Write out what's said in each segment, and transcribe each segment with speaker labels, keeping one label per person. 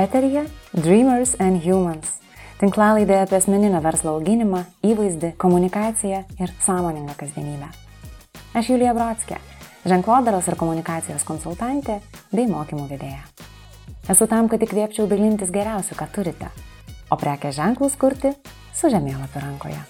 Speaker 1: Eterija Dreamers and Humans. Tinklalaidė apie asmeninio verslo auginimą, įvaizdį, komunikaciją ir sąmoningą kasdienybę. Aš Julija Brodskė, ženklodaros ir komunikacijos konsultantė bei mokymų vedėja. Esu tam, kad įkvėpčiau dalintis geriausiu, ką turite, o prekės ženklus kurti su žemėlapiu rankoje.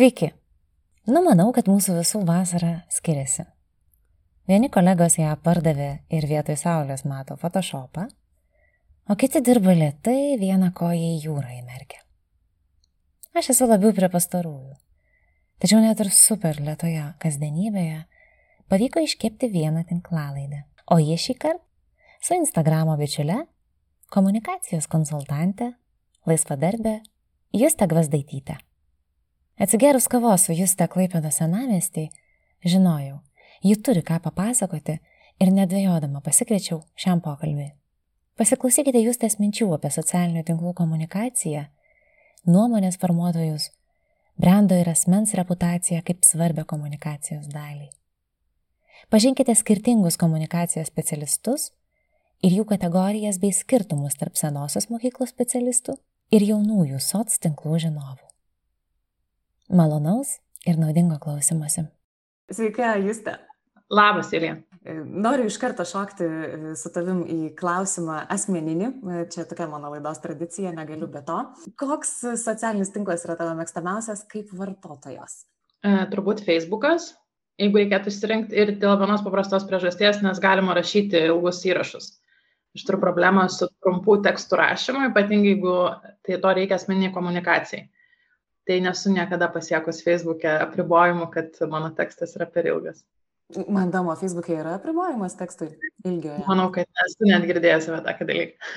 Speaker 1: Sveiki. Nu, manau, kad mūsų visų vasara skiriasi. Vieni kolegos ją pardavė ir vietoj saulės mato Photoshopą, o kiti dirba lietai vieną koją į jūrą įmerkę. Aš esu labiau prie pastarųjų. Tačiau net ir super lietoje kasdienybėje pavyko iškepti vieną tinklalaidę. O jie šį kartą su Instagramo bičiule, komunikacijos konsultante, laisvadarbė Juste Gvazdaityte. Atsigėrus kavos su Juste Klaipėdo senamestį, žinojau, ji turi ką papasakoti ir nedvėjodama pasikviečiau šiam pokalbiui. Pasiklausykite Justės minčių apie socialinių tinklų komunikaciją, nuomonės formuotojus, brendo ir asmens reputaciją kaip svarbę komunikacijos dalį. Pažinkite skirtingus komunikacijos specialistus ir jų kategorijas bei skirtumus tarp senosios mokyklos specialistų ir jaunųjų soc tinklų žinovų. Malonaus ir naudingo klausimuose.
Speaker 2: Sveiki, Juste.
Speaker 3: Labas, Ilija.
Speaker 2: E, noriu iš karto šokti e, su tavim į klausimą asmeninį. E, čia tokia mano laidos tradicija, negaliu be to. Koks socialinis tinklas yra tavo mėgstamiausias kaip vartotojas?
Speaker 3: E, turbūt Facebookas, jeigu reikėtų išsirinkti ir dėl vienos paprastos priežasties, nes galima rašyti ilgus įrašus. Aš turiu problemą su trumpų tekstų rašymu, ypatingai jeigu tai to reikia asmeniniai komunikacijai tai nesu niekada pasiekus Facebook'e apribojimų, kad mano tekstas yra per ilgas.
Speaker 2: Man įdomu, Facebook'e yra apribojimas tekstui ilgio.
Speaker 3: Manau, kad esu net girdėjęs apie tokį dalyką.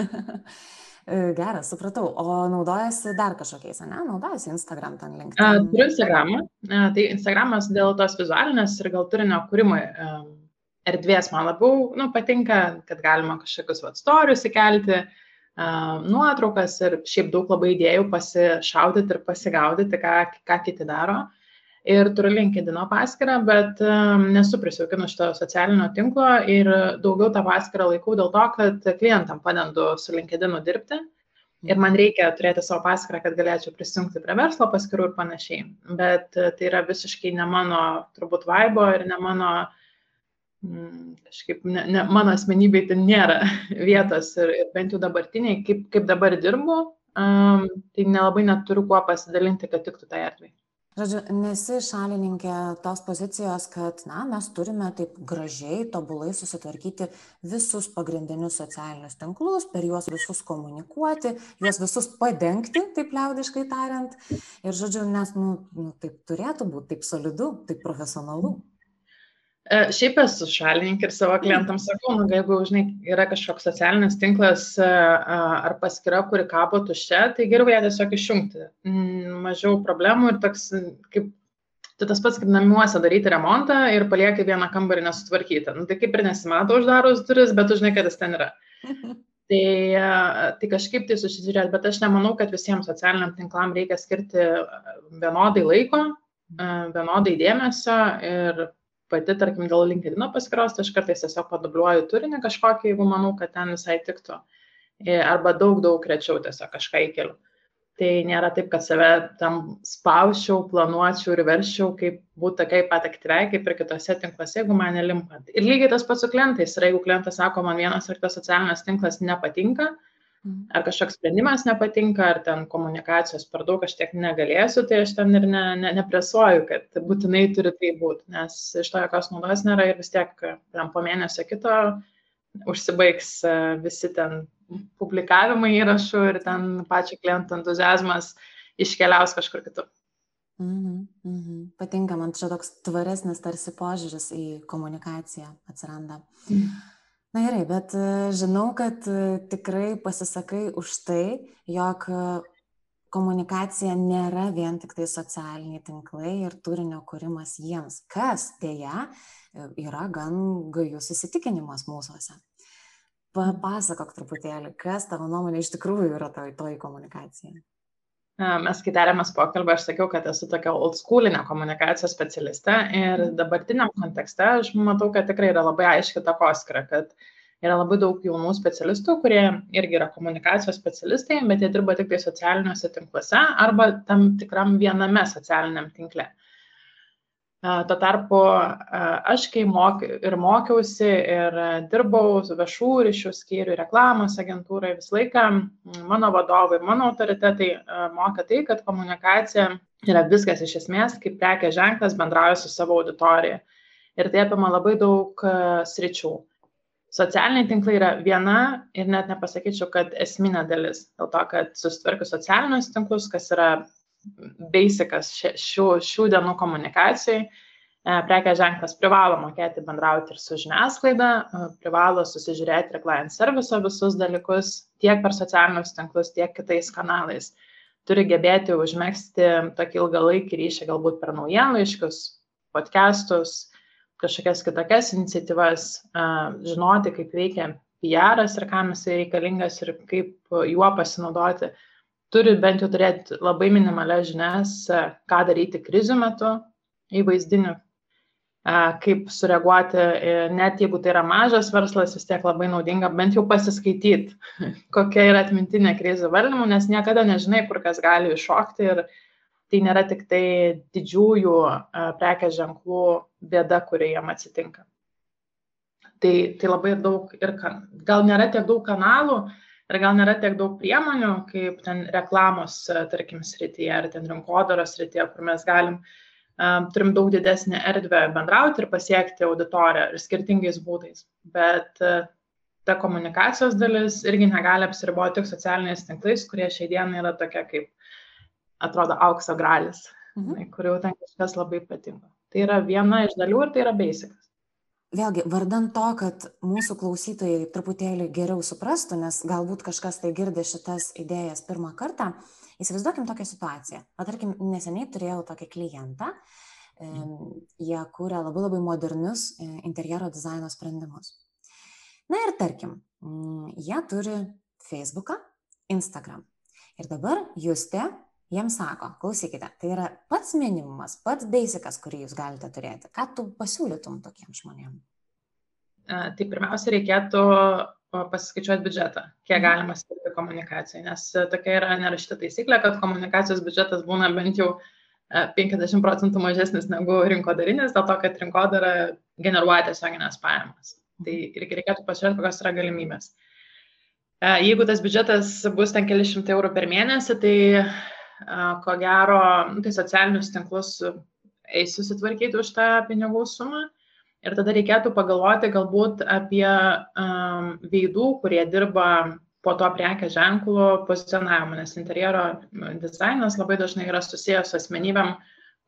Speaker 2: Geras, supratau. O naudojasi dar kažkokiais, ne? Naudojasi Instagram ten link.
Speaker 3: Turiu Instagramą. Tai Instagramas dėl tos vizualinės ir gal turinio kūrimo erdvės man labiau nu, patinka, kad galima kažkokius atstorius įkelti, nuotraukas ir šiaip daug labai idėjų pasišaudyti ir pasigaudyti, ką, ką kiti daro. Ir turiu LinkedIn paskyrą, bet nesu prisijaukinus šito socialinio tinklo ir daugiau tą paskyrą laikau dėl to, kad klientam padedu su LinkedIn dirbti. Ir man reikia turėti savo paskyrą, kad galėčiau prisijungti prie verslo paskirų ir panašiai. Bet tai yra visiškai ne mano, turbūt, vaibo ir ne mano uh, kažkaip ne, ne, mano asmenybei ten nėra vietos ir, ir bent jau dabartiniai, kaip, kaip dabar dirbu, um, tai nelabai neturiu kuo pasidalinti, kad tiktų tai erdvai.
Speaker 2: Žodžiu, nesi šalininkė tos pozicijos, kad na, mes turime taip gražiai, tobulai susitvarkyti visus pagrindinius socialinius tinklus, per juos visus komunikuoti, juos visus padengti, taip liaudiškai tariant. Ir, žodžiu, nes nu, nu, taip turėtų būti, taip solidu, taip profesionalu.
Speaker 3: E, šiaip esu šalininkė ir savo klientams sakau, nu, jeigu, žinai, yra kažkoks socialinis tinklas e, ar paskira, kuri kabo tuščia, tai geriau ją tiesiog išjungti. Mažiau problemų ir toks, kaip, tai tas pats kaip namuose daryti remontą ir palieki vieną kambarį nesutvarkytą. Nu, tai kaip ir nesimato uždarus duris, bet tu žinai, kad jis ten yra. Tai, tai kažkaip tai susižiūrėti, bet aš nemanau, kad visiems socialiniam tinklam reikia skirti vienodai laiko, vienodai dėmesio ir pati, tarkim, dėl LinkedIn paskyros, tai aš kartais tiesiog padubliuoju turinį kažkokį, jeigu manau, kad ten visai tiktų. Arba daug, daug rečiau tiesiog kažką įkeliu. Tai nėra taip, kad save tam spausčiau, planuočiau ir verščiau, kaip būtų tokiai pat aktyviai, kaip ir kitose tinkluose, jeigu man nelimpa. Ir lygiai tas pats su klientais. Ir jeigu klientas sako, man vienas ar kitas socialinis tinklas nepatinka. Ar kažkoks sprendimas nepatinka, ar ten komunikacijos per daug aš tiek negalėsiu, tai aš ten ir ne, ne, nepresuoju, kad būtinai turi tai būti, nes iš to jokios naudos nėra ir vis tiek ten po mėnesio kito užsibaigs e, visi ten publikavimai įrašų ir ten pačio kliento entuzijazmas iškeliaus kažkur kitur.
Speaker 2: Mhm, mhm. Patinka, man čia toks tvaresnis tarsi požiūris į komunikaciją atsiranda. Mhm. Na gerai, bet e, žinau, kad e, tikrai pasisakai už tai, jog e, komunikacija nėra vien tik tai socialiniai tinklai ir turinio kūrimas jiems, kas dėja yra gan gajus įsitikinimas mūsųse. Papasakok truputėlį, kas tavo nuomonė iš tikrųjų yra toji, toji komunikacija.
Speaker 3: Mes, kai darėmės pokalbą, aš sakiau, kad esu tokia old schoolinė komunikacijos specialistė ir mhm. dabartiniam kontekste aš matau, kad tikrai yra labai aiški takoskira, kad yra labai daug jaunų specialistų, kurie irgi yra komunikacijos specialistai, bet jie dirba tik tai socialiniuose tinkluose arba tam tikram viename socialiniam tinkle. Tuo tarpu aš, kai mok, ir mokiausi, ir dirbau viešų ryšių skyrių, reklamos agentūrai, visą laiką mano vadovai, mano autoritetai mokė tai, kad komunikacija yra viskas iš esmės, kaip prekė ženklas bendrauja su savo auditorija. Ir tai apima labai daug sričių. Socialiniai tinklai yra viena ir net nepasakyčiau, kad esminė dalis. Dėl to, kad susitvarkius socialinius tinklus, kas yra basicas šių, šių dienų komunikacijai. E, prekės ženklas privalo mokėti bendrauti ir su žiniasklaida, e, privalo susižiūrėti ir client serviso visus dalykus tiek per socialinius tinklus, tiek kitais kanalais. Turi gebėti užmėgsti tokį ilgalaikį ryšį galbūt per naujienlaiškius, podcastus, kažkokias kitokias iniciatyvas, e, žinoti, kaip veikia PR ir kam jisai reikalingas ir kaip juo pasinaudoti turi bent jau turėti labai minimalias žinias, e, ką daryti krizių metu įvaizdiniu, e, kaip sureaguoti, e, net jeigu tai yra mažas verslas, vis tiek labai naudinga bent jau pasiskaityti, kokia yra atmintinė krizių valdymų, nes niekada nežinai, kur kas gali iššokti ir tai nėra tik tai didžiųjų prekės ženklų bėda, kurie jam atsitinka. Tai, tai labai daug ir gal nėra tiek daug kanalų, ir gal nėra tiek daug priemonių, kaip ten reklamos, e, tarkim, srityje ar ten rinkodaros srityje, kur mes galim, um, turim daug didesnį erdvę bendrauti ir pasiekti auditoriją ir skirtingais būdais. Bet uh, ta komunikacijos dalis irgi negali apsiriboti tik socialiniais tinklais, kurie šiai dienai yra tokia kaip, atrodo, aukso gralis, mhm. kur jau ten kažkas labai ypatingo. Tai yra viena iš dalių ir tai yra basic
Speaker 2: vėlgi vardan to kad mūsų klausytojai truputėlį geriau suprastų nes galbūt kažkas tai girdi šitas idėjas pirmą kartą įsivaizduokim tokią situaciją. Va tarkim neseniai turėjau tokį klientą jie kūrė labai labai modernius e, interjero dizaino sprendimus. Na ir tarkim jie turi feisbuką instagram. Ir dabar justė jiems sako, klausykite, tai yra pats minimumas, pats basicas, kurį jūs galite turėti. Ką tu pasiūlytum tokiem žmonėm?
Speaker 3: Tai pirmiausia, reikėtų pasiskaičiuoti biudžetą, kiek mhm. galima skirti komunikacijai, nes tokia yra nerašyta taisyklė, kad komunikacijos biudžetas būna bent jau 50 procentų mažesnis negu rinkodarinis, dėl to, kad rinkodara generuoja tiesioginės pajamas. Tai mhm. irgi reikėtų pasižiūrėti, kokios yra galimybės. Jeigu tas biudžetas bus ten keli šimtai eurų per mėnesį, tai ko gero, nu, tai socialinius tinklus eisiu susitvarkyti už tą pinigų sumą. Ir tada reikėtų pagalvoti galbūt apie um, veidų, kurie dirba po to prekės ženklo pozicionavimą, nes interjero dizainas labai dažnai yra susijęs su asmenybėm,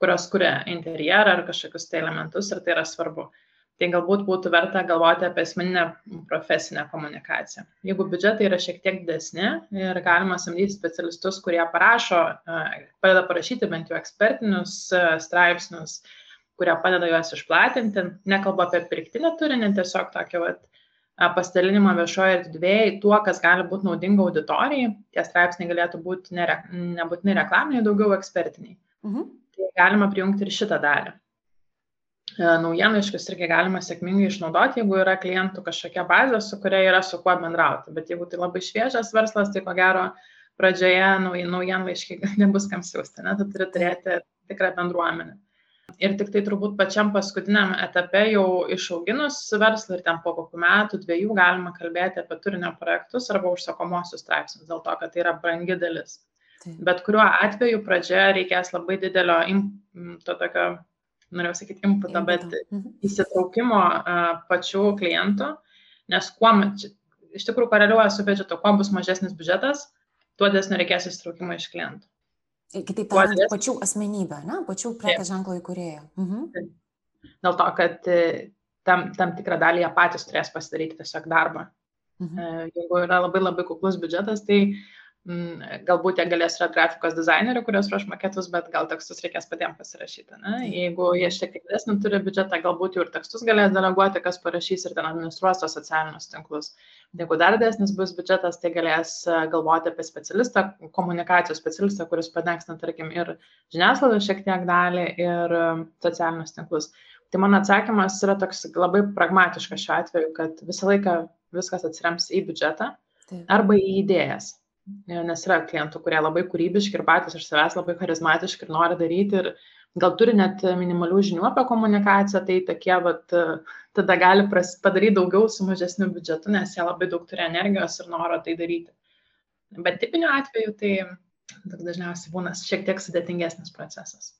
Speaker 3: kurios kuria interjerą ar kažkokius tai elementus ir tai yra svarbu. Uh, tai galbūt būtų verta galvoti apie asmeninę profesinę komunikaciją. Jeigu biudžetai yra šiek tiek didesni ir galima samdyti specialistus, kurie parašo, padeda parašyti bent jau ekspertinius straipsnius, kurie padeda juos išplatinti, nekalba apie pirktinę turinį, tiesiog tokį vat, pasidalinimą viešoje erdvėje tuo, kas gali būti naudinga auditorijai. Tie straipsniai galėtų būti ne, nebūtinai reklaminiai, daugiau ekspertiniai. Mhm. Tai galima prijungti ir šitą dalį. E, naujienlaiškius irgi galima sėkmingai išnaudoti, jeigu yra klientų kažkokia bazė, su kuria yra su kuo bendrauti. Bet jeigu tai labai šviežias verslas, tai ko gero pradžioje naujienlaiškiai nebus kam siūsti, ne, tu turi turėti tikrą bendruomenę. Ir tik tai turbūt pačiam paskutiniam etape jau išauginus verslą ir ten po kokių metų, dviejų galima kalbėti apie turinio projektus arba užsakomosius straipsnius, dėl to, kad tai yra brangi dalis. Taip. Bet kuriuo atveju pradžioje reikės labai didelio to tokio norėjau sakyti inputo, bet mhm. įsitraukimo pačių klientų, nes kuo, iš tikrųjų koreliuoja su biudžetu, kuo bus mažesnis biudžetas, tuo desnio reikės įsitraukimo iš klientų.
Speaker 2: Kitaip tariant, dės... pačių asmenybę, ne? pačių prekės ženklo įkūrėjų. Mhm.
Speaker 3: Dėl to, kad e, tam, tam tikrą dalį jie patys turės pasidaryti tiesiog darbą. Mhm. E, jeigu yra labai labai kuklus biudžetas, tai Mm, galbūt jie galės yra grafikos dizainerių, kurios ruoš maketus, bet gal tekstus reikės patiems pasirašyti. Ne? Jeigu jie šiek tiek didesnį turi biudžetą, galbūt jau ir tekstus galės deleguoti, kas parašys ir ten administruos tos socialinius tinklus. Jeigu dar didesnis bus biudžetas, tai galės e, galvoti apie specialistą, komunikacijos specialistą, kuris padengs, tarkim, ir žiniasklaidą šiek tiek dalį, ir e, socialinius tinklus. Tai mano atsakymas yra toks labai pragmatiškas šiuo atveju, kad visą laiką viskas atsirems į biudžetą arba į idėjas nes yra klientų, kurie labai kūrybiški ir patys iš savęs labai charizmatiški ir nori daryti ir gal turi net minimalių žinių apie komunikaciją, tai tokie, vat, tada gali padaryti daugiau su mažesniu biudžetu, nes jie labai daug turi energijos ir noro tai daryti. Bet tipiniu atveju tai dažniausiai būna šiek tiek sudėtingesnis procesas.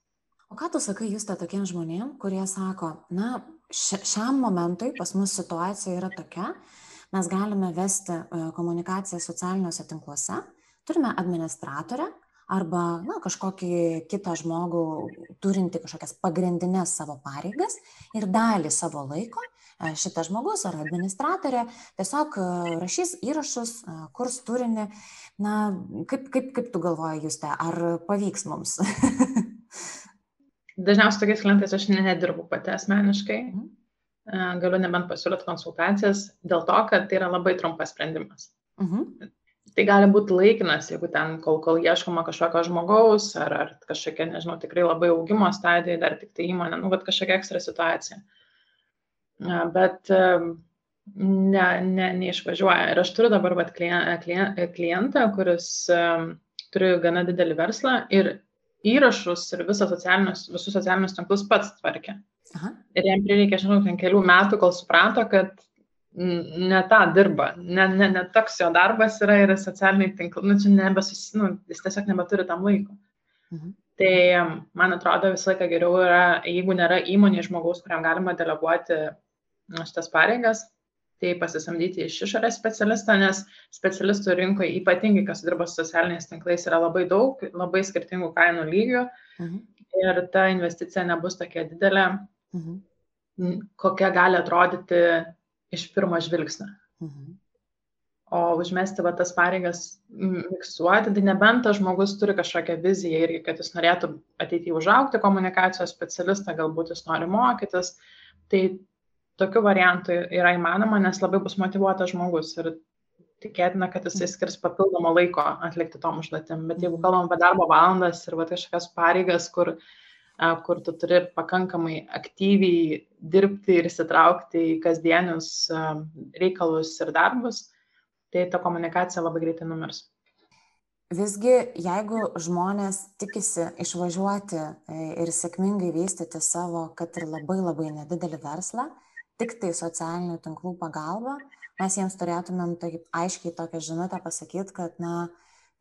Speaker 2: O ką tu sakai, jūs te tokiem žmonėm, kurie sako, na, šiam momentui pas mus situacija yra tokia, mes galime vesti e, komunikaciją socialiniuose tinkluose, turime administratorę arba na, kažkokį kitą žmogų turinti kažkokias pagrindinės savo pareigas ir dalį savo laiko e, šitas žmogus ar administratorė tiesiog e, rašys įrašus, kurs turinį. Na, kaip, kaip, kaip tu galvoji, Juste, ar pavyks mums?
Speaker 3: Dažniausiai tokiais klientais aš nedirbu pati asmeniškai. Mhm galiu nebent pasiūlyti konsultacijas dėl to, kad tai yra labai trumpas sprendimas. Mhm. Tai gali būti laikinas, jeigu ten, kol, kol ieškoma kažkokio žmogaus, ar, ar kažkokia, nežinau, tikrai labai augimo stadija, dar tik tai įmonė, nu, bet kažkokia ekstra situacija. Bet ne, ne, neišvažiuoja. Ir aš turiu dabar vat, klien, klien, klientą, kuris turi gana didelį verslą ir įrašus ir socialinius, visus socialinius tinklus pats tvarkė. Aha. Ir jam prireikė, žinau, ten kelių metų, kol suprato, kad ne tą dirba, ne, ne, ne toks jo darbas yra ir socialiniai tinklai, nu, čia nebesus, nu, jis tiesiog nebeturi tam laiko. Mhm. Tai man atrodo visą laiką geriau yra, jeigu nėra įmonė žmogaus, kuriam galima deleguoti šitas pareigas, tai pasisamdyti iš išorės specialistą, nes specialistų rinkoje, ypatingai kas dirba su socialiniais tinklais, yra labai daug, labai skirtingų kainų lygių mhm. ir ta investicija nebus tokia didelė, Mhm. kokia gali atrodyti iš pirmo žvilgsnio. Mhm. O užmesti va, tas pareigas miksuoti, tai nebent tas žmogus turi kažkokią viziją irgi, kad jis norėtų ateityje užaukti komunikacijos specialistą, galbūt jis nori mokytis, tai tokiu variantu yra įmanoma, nes labai bus motivuotas žmogus ir tikėtina, kad jisai skirs papildomą laiko atlikti tom užduotim. Bet jeigu mhm. kalbam apie darbo valandas ir va, kažkokias pareigas, kur uh, kur tu turi pakankamai aktyviai dirbti ir įsitraukti į kasdienius reikalus ir darbus, tai ta komunikacija labai greitai numirs.
Speaker 2: Visgi, jeigu žmonės tikisi išvažiuoti e, ir sėkmingai vystyti savo, kad ir labai labai nedidelį verslą, tik tai socialinių tinklų pagalba, mes jiems turėtumėm taip aiškiai tokią žinutę pasakyti, kad na,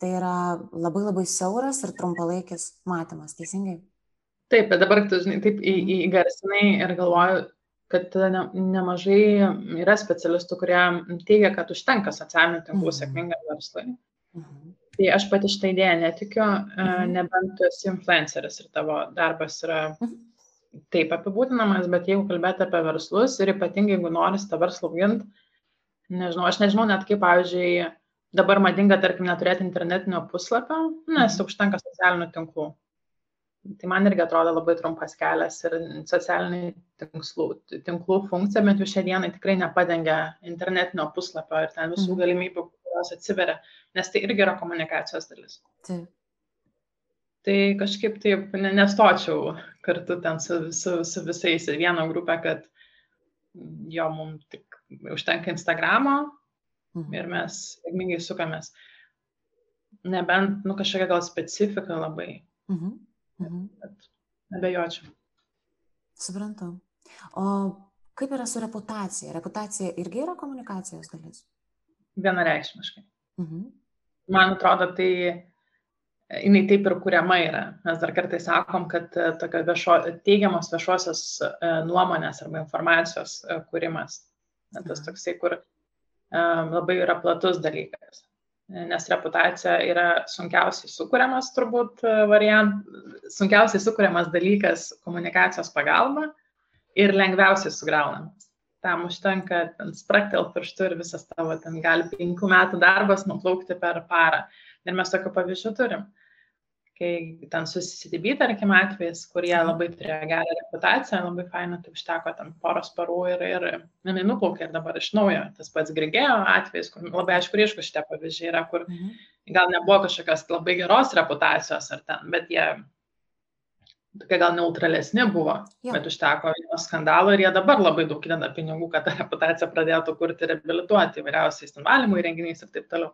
Speaker 2: tai yra labai labai siauras ir trumpalaikis matymas, teisingai?
Speaker 3: Taip, bet dabar tu, žinai, taip įgarsinai ir galvoju, kad ne, nemažai yra specialistų, kurie teigia, kad užtenka socialinių tinklų mhm. sėkmingam verslui. Mhm. Tai aš pati šitą idėją netikiu, e, mhm. nebent tu esi influenceris ir tavo darbas yra mhm. taip apibūdinamas, bet jeigu kalbėti apie verslus ir ypatingai jeigu nori tą verslą auginti, nežinau, aš nežinau net kaip, pavyzdžiui, dabar madinga, tarkim, neturėti internetinio puslapio, nes mhm. užtenka socialinių tinklų. Tai man irgi atrodo labai trumpas kelias ir socialiniai tinklų, tinklų funkcija, bet jau šią dieną tikrai nepadengia internetinio puslapio ir ten visų mhm. galimybių, kurios atsiveria, nes tai irgi yra komunikacijos dalis. Taip. Tai kažkaip taip nestočiau kartu ten su, su, su visais į vieną grupę, kad jo mums tik užtenka Instagramo mhm. ir mes sėkmingai sukamės. Nebent, nu, kažkokia gal specifika labai. Mhm Mhm. Bet abejočiau.
Speaker 2: Suprantu. O kaip yra su reputacija? Reputacija irgi yra komunikacijos dalis?
Speaker 3: Vienareikšmiškai. Mhm. Man atrodo, tai jinai taip ir kuriama yra. Mes dar kartai sakom, kad e, tokio viešo, teigiamos viešosios e, nuomonės arba informacijos e, kūrimas. Tas toksai, kur labai yra platus dalykas nes reputacija yra sunkiausiai sukūriamas turbūt e, variant, sunkiausiai sukūriamas dalykas komunikacijos pagalba ir lengviausiai sugraunamas. Tam užtenka ten spraktel pirštų ir visas tavo ten gali penkių metų darbas nuplaukti per parą. Ir mes tokių pavyzdžių turim. Kai ten susisitybė, tarkim, atvejais, kurie labai turėjo gerą reputaciją, labai faina, tai užteko ten poros parų ir, ir jinai nuplaukė ir dabar iš naujo. Tas pats Grigėjo atvejais, kur labai aišku, ryšku šitie pavyzdžiai yra, kur mhm. gal nebuvo kažkokios labai geros reputacijos ar ten, bet jie tokie gal neutralesni buvo, jo. bet užteko vieno skandalo ir jie dabar labai daug įdeda pinigų, kad tą reputaciją pradėtų kurti ir reabilituoti įvairiausiais valymo įrenginiais ir taip toliau.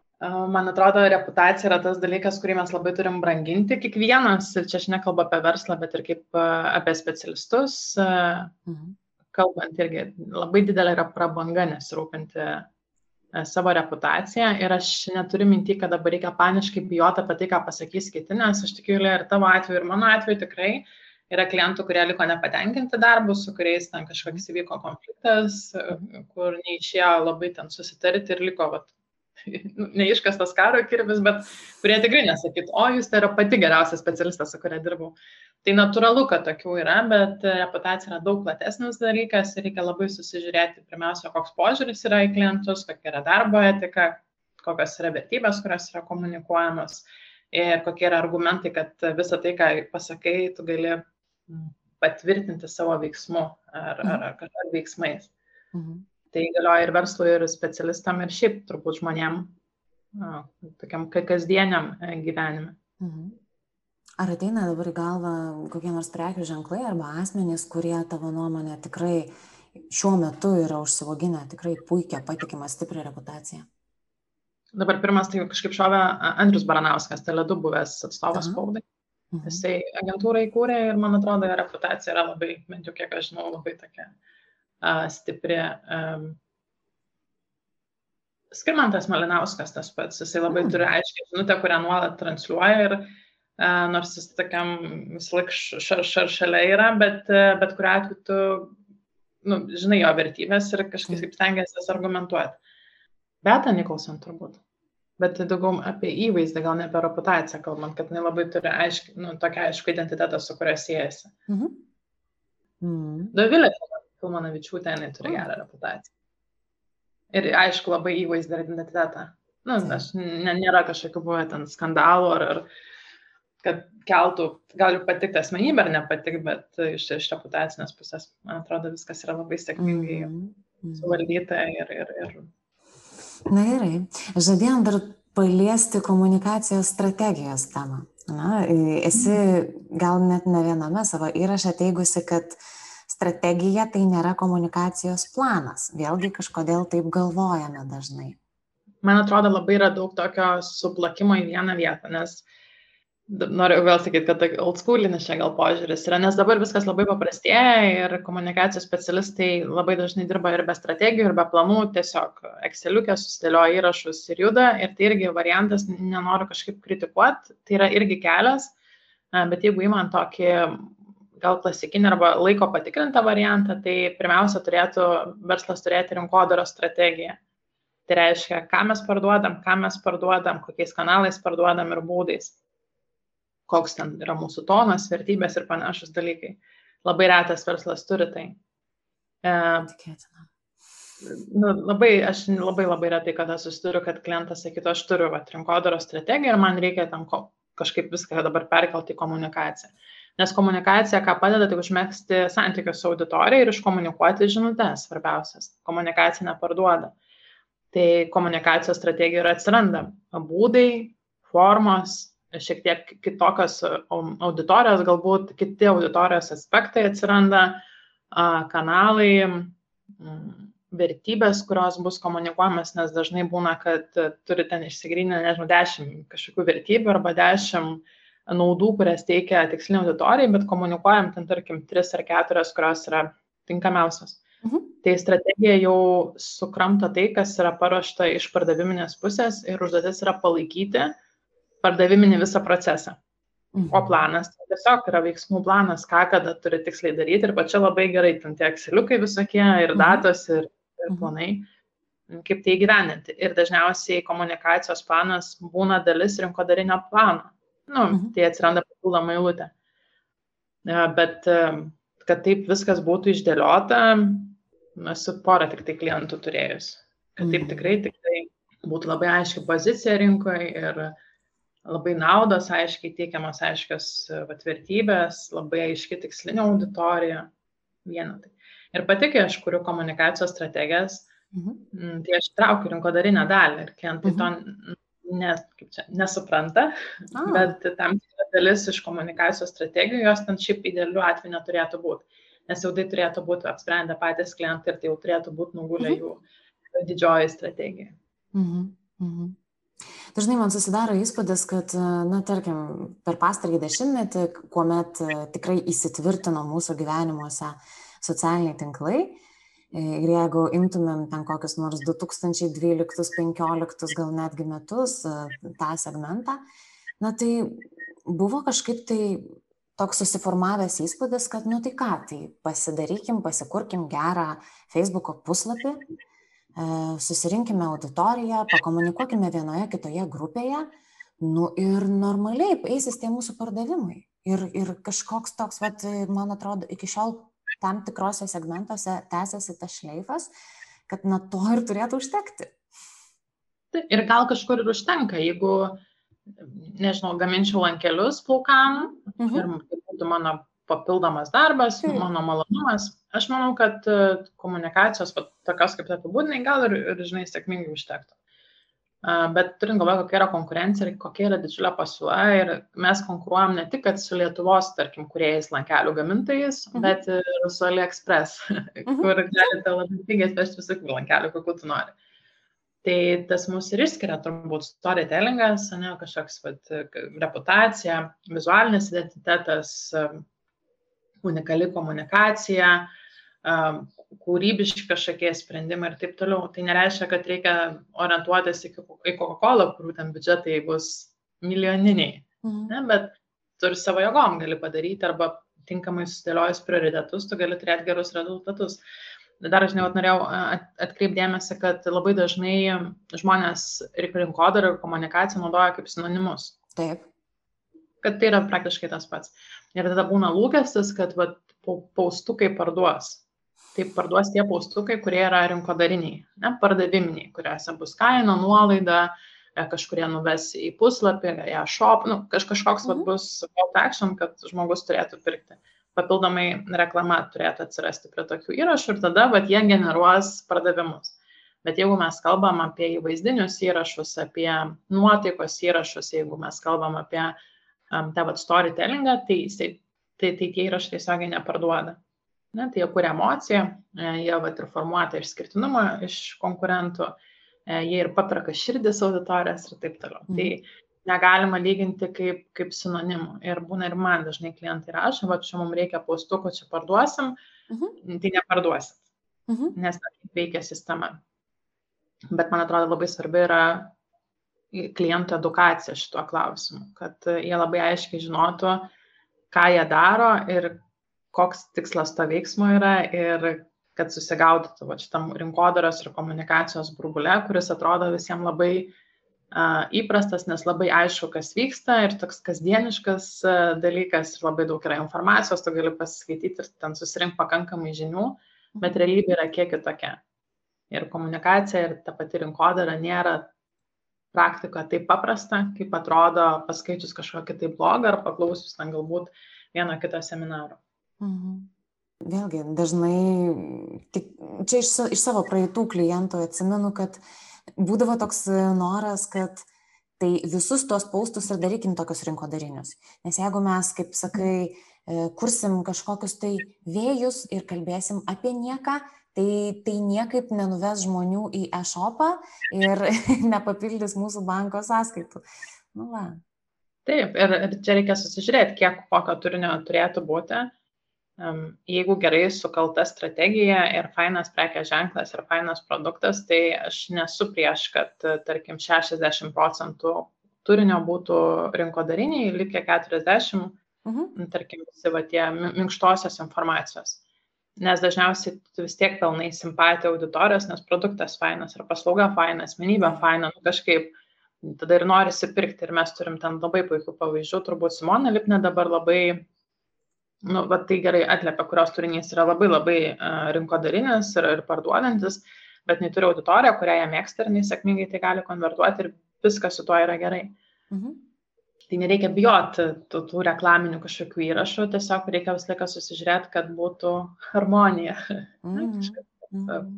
Speaker 3: Man atrodo, reputacija yra tas dalykas, kurį mes labai turim branginti kiekvienas, ir čia aš nekalbu apie verslą, bet ir kaip apie specialistus. Mhm. Kalbant irgi, labai didelė yra prabanga nesirūpinti savo reputaciją ir aš neturiu minti, kad dabar reikia paniškai bijoti apie tai, ką pasakys kiti, nes aš tikiu, ir tavo atveju, ir mano atveju tikrai yra klientų, kurie liko nepatenkinti darbu, su kuriais ten kažkoks įvyko konfliktas, e, kur neišėjo labai ten susitarti ir liko vat, neiškastas karo kirvis, bet kurie tikrai nesakytų, o jūs tai yra pati geriausia specialistė, su kuria dirbau. Tai natūralu, kad tokių yra, bet reputacija yra daug platesnis dalykas ir reikia labai susižiūrėti pirmiausia, koks požiūris yra į klientus, kokia yra darbo etika, kokios yra vertybės, kurios yra komunikuojamos ir kokie yra argumentai, kad visą tai, ką pasakai, tu gali patvirtinti savo veiksmu ar, ar, ar, ar veiksmais. Mhm. Tai galioja ir verslui, ir specialistam, ir šiaip turbūt žmonėm, na, tokiam kasdieniam e, gyvenime. Mhm.
Speaker 2: Ar ateina dabar į galvą kokie nors prekių ženklai arba asmenys, kurie tavo nuomonė tikrai šiuo metu yra užsivoginę tikrai puikią, patikimą, stiprią reputaciją?
Speaker 3: Dabar pirmas tai kažkaip šovė Andrius Baranauskas, Teledu buvęs atstovas spaudai. Mhm. Jisai agentūrą įkūrė ir man atrodo, reputacija yra labai, bent jau kiek aš žinau, labai tokia uh, stipri. Skirmantas Malinauskas tas pats, jisai labai mm. turi aiškiai žinutę, kurią nuolat transliuoja ir uh, nors jis tokiam visą laiką šar, šar šalia yra, bet, bet kuriuo atveju tu nu, žinai jo vertybės ir kažkaip mm. stengiasi jas argumentuoti. Beta Nikolson turbūt. Bet daugiau apie įvaizdį, gal ne apie reputaciją kalbant, kad jinai labai turi aiškį, nu, tokią aišku identitetą, su kuria siejasi. Mhm. Mm. Dovilė Filmanavičiūtė, jinai turi mm. gerą reputaciją. Ir aišku, labai įvaizdį ir identitetą. Nu, aš, ne, nėra kažkokių buvę ten skandalų ar, ar kad keltų, gali patikti asmenybę ar nepatikti, bet iš, iš reputacinės pusės, man atrodo, viskas yra labai sėkmingai mm -hmm. suvaldyta ir, ir, ir.
Speaker 2: Na gerai, žadėjom dar paliesti komunikacijos strategijos temą. Na, esi gal net ne viename savo įraše teigusi, kad strategija tai nėra komunikacijos planas. Vėlgi kažkodėl taip galvojame dažnai.
Speaker 3: Man atrodo, labai yra daug tokio suplakimo į vieną vietą, nes noriu vėl sakyti, kad tai old schoolinis čia gal požiūris yra, nes dabar viskas labai paprastėja ir komunikacijos specialistai labai dažnai dirba ir be strategijų, ir be planų, tiesiog Exceliukė susidėlioja įrašus ir juda, ir tai irgi variantas, nenoriu kažkaip kritikuoti, tai yra irgi kelias, bet jeigu įman tokį gal klasikinį arba laiko patikrintą variantą, tai pirmiausia turėtų verslas turėti rinkodaros strategiją. Tai reiškia, ką mes parduodam, ką mes parduodam, kokiais kanalais parduodam ir būdais koks ten yra mūsų tonas, vertybės ir panašus dalykai. Labai retas verslas turi tai. E, Tikėtina. Nu, labai, aš labai labai retai kada susiduriu, kad klientas sakytų, aš turiu va, rinkodaros strategiją ir man reikia tam kažkaip viską dabar perkelti į komunikaciją. Nes komunikacija, ką padeda, tai užmėgsti santykius su auditorija ir iškomunikuoti žinutės, svarbiausias. Komunikacija neparduoda. Tai komunikacijos strategija ir atsiranda būdai, formos, šiek tiek kitokios auditorijos, galbūt kiti auditorijos aspektai atsiranda, kanalai, vertybės, kurios bus komunikuojamas, nes dažnai būna, kad turi ten išsigryninę, nežinau, dešimt kažkokių vertybių arba dešimt naudų, kurias teikia tikslinė auditorijai, bet komunikuojam ten, tarkim, tris ar keturias, kurios yra tinkamiausios. Mhm. Tai strategija jau sukramto tai, kas yra paruošta iš pardaviminės pusės ir užduotis yra palaikyti pardaviminį visą procesą. Mhm. O planas tai tiesiog yra veiksmų planas, ką kada turi tiksliai daryti ir pačia labai gerai, ten tie ekseliukai visokie ir mhm. datos ir, ir mhm. planai, kaip tai įgyveninti. Ir dažniausiai komunikacijos planas būna dalis rinkodarinio plano. Nu, tai atsiranda papildoma eilutė. Bet kad taip viskas būtų išdėliota, esu porą tik tai klientų turėjus. Kad taip tikrai, tikrai būtų labai aiški pozicija rinkoje ir labai naudos aiškiai teikiamas aiškios vertybės, labai aiški tikslinė auditorija, vienetai. Ir pati, kai aš kuriu komunikacijos strategijas, mhm. tai aš traukiu rinkodarinę dalį ir klientai mhm. to ne, čia, nesupranta, ah. bet tam tikra dalis iš komunikacijos strategijų jos ten šiaip idealiu atveju neturėtų būti, nes jau tai turėtų būti apsprendę patys klientai ir tai jau turėtų būti nugulę mhm. jų didžioji strategija. Mhm.
Speaker 2: Mhm. Dažnai man susidaro įspūdis, kad, na, tarkim, per pastarį dešimtmetį, kuomet e, tikrai įsitvirtino mūsų gyvenimuose socialiniai tinklai, e, ir jeigu imtumėm ten kokius nors 2012-2015 gal netgi metus e, tą segmentą, na tai buvo kažkaip tai toks susiformavęs įspūdis, kad, nu tai ką, tai pasidarykim, pasikurkim gerą Facebook'o puslapį, E, susirinkime auditoriją, pakomunikuokime vienoje kitoje grupėje, nu ir normaliai eisis tie mūsų pardavimai. Ir, ir kažkoks toks, vat, man atrodo, iki šiol tam tikrose segmentuose tęsiasi tas šleifas, kad na to ir turėtų užtekti.
Speaker 3: Ir gal kažkur ir užtenka, jeigu, nežinau, gaminčiau lankelius plaukam mhm. ir tai būtų mano papildomas darbas, mm. mano malonumas. Aš manau, kad e, komunikacijos, tokios kaip apibūdinai, gal ir, ir, žinai, sėkmingai užtektų. Bet turint galvoje, kokia yra konkurencija ir kokia yra didžiulė pasiūla, ir mes konkuruojam ne tik su Lietuvos, tarkim, kuriejais lankelių gamintojais, mhm. bet ir su AliExpress, mhm. kur galite labai pigiai atvežti visokių lankelių, kokių tu nori. Tai tas mūsų ir išskiria turbūt storytellingas, ne, kažkoks vat, reputacija, vizualinis identitetas, unikali komunikacija, kūrybiški kažkokie sprendimai ir taip toliau. Tai nereiškia, kad reikia orientuotis į Coca-Cola, kurių ten biudžetai bus milijoniniai, mhm. ne, bet tu ir savo jėgom gali padaryti arba tinkamai susidėliojus prioritetus, tu gali turėti gerus rezultatus. Dar aš nevat norėjau atkreipdėmėsi, kad labai dažnai žmonės rinkodarą ir komunikaciją naudoja kaip sinonimus.
Speaker 2: Taip.
Speaker 3: Kad tai yra praktiškai tas pats. Ir tada būna lūkestis, kad vat, paustukai parduos. Tai parduos tie paustukai, kurie yra rinkodariniai, ne pardaviminiai, kuriuose bus kaina, nuolaida, e, kažkurie nuves į puslapį, ją shop, nu, kaž, kažkoks vat, mhm. bus call to action, kad žmogus turėtų pirkti. Papildomai reklama turėtų atsirasti prie tokių įrašų ir tada vat, jie generuos pardavimus. Bet jeigu mes kalbam apie įvaizdinius įrašus, apie nuotaikos įrašus, jeigu mes kalbam apie um, tą vat storytellingą, tai, jisai, tai, tai tie įrašai tiesiogiai neparduoda. Ne, tai jie kuria emociją, e, jie vat ir formuoja tą išskirtinumą iš konkurentų, e, jie ir paperka širdis auditorijas ir taip toliau. Mhm. Tai negalima lyginti kaip, kaip sinonimų. Ir būna ir man dažnai klientai rašo, va, čia mums reikia paustukų, čia parduosim, mhm. tai neparduosit, mhm. nes taip veikia sistema. Bet man atrodo labai svarbi yra klientų edukacija šituo klausimu, kad jie labai aiškiai žinotų, ką jie daro ir koks tikslas to veiksmo yra ir kad susigaudytų va, šitam rinkodaros ir komunikacijos burbule, kuris atrodo visiems labai uh, įprastas, nes labai aišku, kas vyksta ir toks kasdieniškas uh, dalykas ir labai daug yra informacijos, tu gali pasiskaityti ir ten susirinkti pakankamai žinių, bet realybė yra kiek kitokia. Ir komunikacija ir ta pati rinkodara nėra praktika taip paprasta, kaip atrodo paskaičius kažkokį tai blogą ar paklausius ten galbūt vieną kitą seminarą. Mhm.
Speaker 2: Vėlgi, dažnai, tik, čia iš, iš savo praeitų klientų atsimenu, kad būdavo toks noras, kad tai visus tuos paustus ir darykim tokius rinkodarinius. Nes jeigu mes, kaip sakai, e, kursim kažkokius tai vėjus ir kalbėsim apie nieką, tai tai niekaip nenuves žmonių į e-shopą ir nepapildys mūsų banko sąskaitų. Nu, va.
Speaker 3: Taip, ir, ir čia reikia susižiūrėti, kiek kokio turinio turėtų būti. Jeigu gerai sukalta strategija ir fainas prekės ženklas ir fainas produktas, tai aš nesu prieš, kad, tarkim, 60 procentų turinio būtų rinkodariniai, likę 40, uh -huh. tarkim, visi va tie minkštosios informacijos nes dažniausiai vis tiek pelnai simpatiją auditorijos, nes produktas fainas ar paslauga faina, asmenybė faina, nu kažkaip tada ir norisi pirkti ir mes turim ten labai puikių pavyzdžių, turbūt Simona Lipne dabar labai, nu, va tai gerai atliepia, kurios turinys yra labai labai uh, rinkodarinis ir, ir parduodantis, bet jinai turi auditoriją, kurią jie mėgsta ir jinai sėkmingai tai gali konvertuoti ir viskas su tuo yra gerai. Mhm. Tai nereikia bijoti tų, tų reklaminių kažkokių įrašų, tiesiog reikia visą laiką susižiūrėti, kad būtų harmonija. Mm. Kažkaip, mm.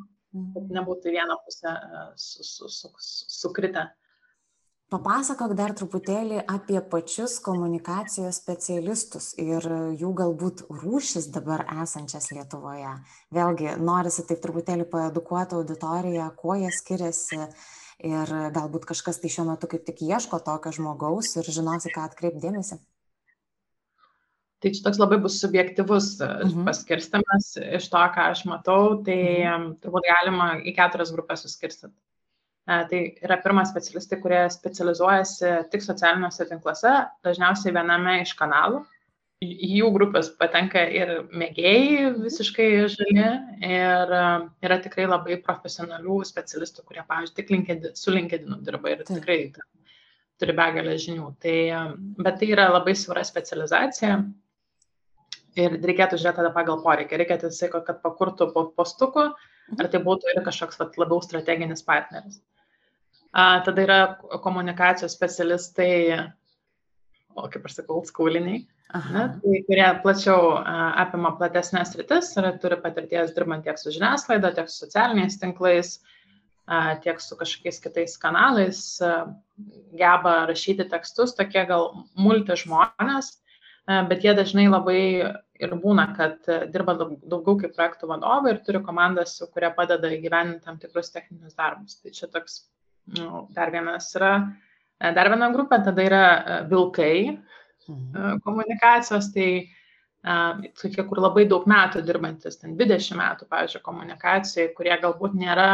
Speaker 3: kad nebūtų viena pusė su, su, su, su, sukritę.
Speaker 2: Papasakok dar truputėlį apie pačius komunikacijos specialistus ir jų galbūt rūšis dabar esančias Lietuvoje. Vėlgi, norisi taip truputėlį paedukuoti auditoriją, kuo jie skiriasi ir galbūt kažkas tai šiuo metu kaip tik ieško tokio žmogaus ir žinosi, ką atkreipdėmėsi.
Speaker 3: Tai čia toks labai bus subjektivus mhm. paskirstimas iš to, ką aš matau, tai mhm. turbūt galima į keturias grupės suskirstyti. Tai yra pirmas specialistai, kurie specializuojasi tik socialiniuose tinkluose, dažniausiai viename iš kanalų. Į jų grupės patenka ir mėgėjai visiškai žali ir yra tikrai labai profesionalių specialistų, kurie, pavyzdžiui, tik LinkedIn, su LinkedIn dirba ir tikrai turi begalę žinių. Tai, bet tai yra labai siaura specializacija ir reikėtų žiūrėti tada pagal poreikį. Reikia tiesiog, kad pakurtų po postukų, ar tai būtų ir kažkoks vat, labiau strateginis partneris. A, tada yra komunikacijos specialistai, o kaip aš sakau, skoliniai, ne, tai, kurie plačiau a, apima platesnės rytis ir turi patirties dirbant tiek su žiniasklaida, tiek su socialiniais tinklais, a, tiek su kažkokiais kitais kanalais, a, geba rašyti tekstus, tokie gal multi žmonės, a, bet jie dažnai labai ir būna, kad dirba daugiau kaip projektų vadovai ir turi komandas, kurie padeda įgyveninti tam tikrus techninius darbus. Tai čia toks dar vienas yra, e, dar viena grupė, tada yra e, vilkai mhm. E, komunikacijos, tai tokie, kur labai daug metų dirbantis, ten 20 metų, pavyzdžiui, komunikacijai, kurie galbūt nėra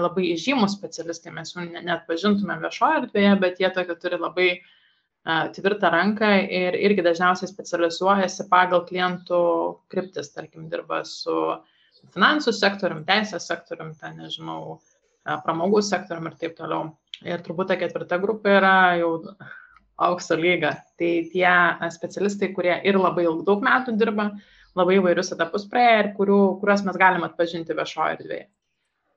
Speaker 3: labai įžymus specialistai, mes jų net pažintume viešoje erdvėje, bet jie tokia turi labai tvirtą ranką ir irgi dažniausiai specializuojasi pagal klientų kryptis, tarkim, dirba su finansų sektorium, teisės sektorium, ten, nežinau, pramogų sektorium ir taip toliau. Ir turbūt ta ketvirta grupė yra jau aukso lyga. Tai tie specialistai, kurie ir labai daug metų dirba, labai įvairius etapus praėję ir kurių, kuriuos mes galime atpažinti viešoje erdvėje.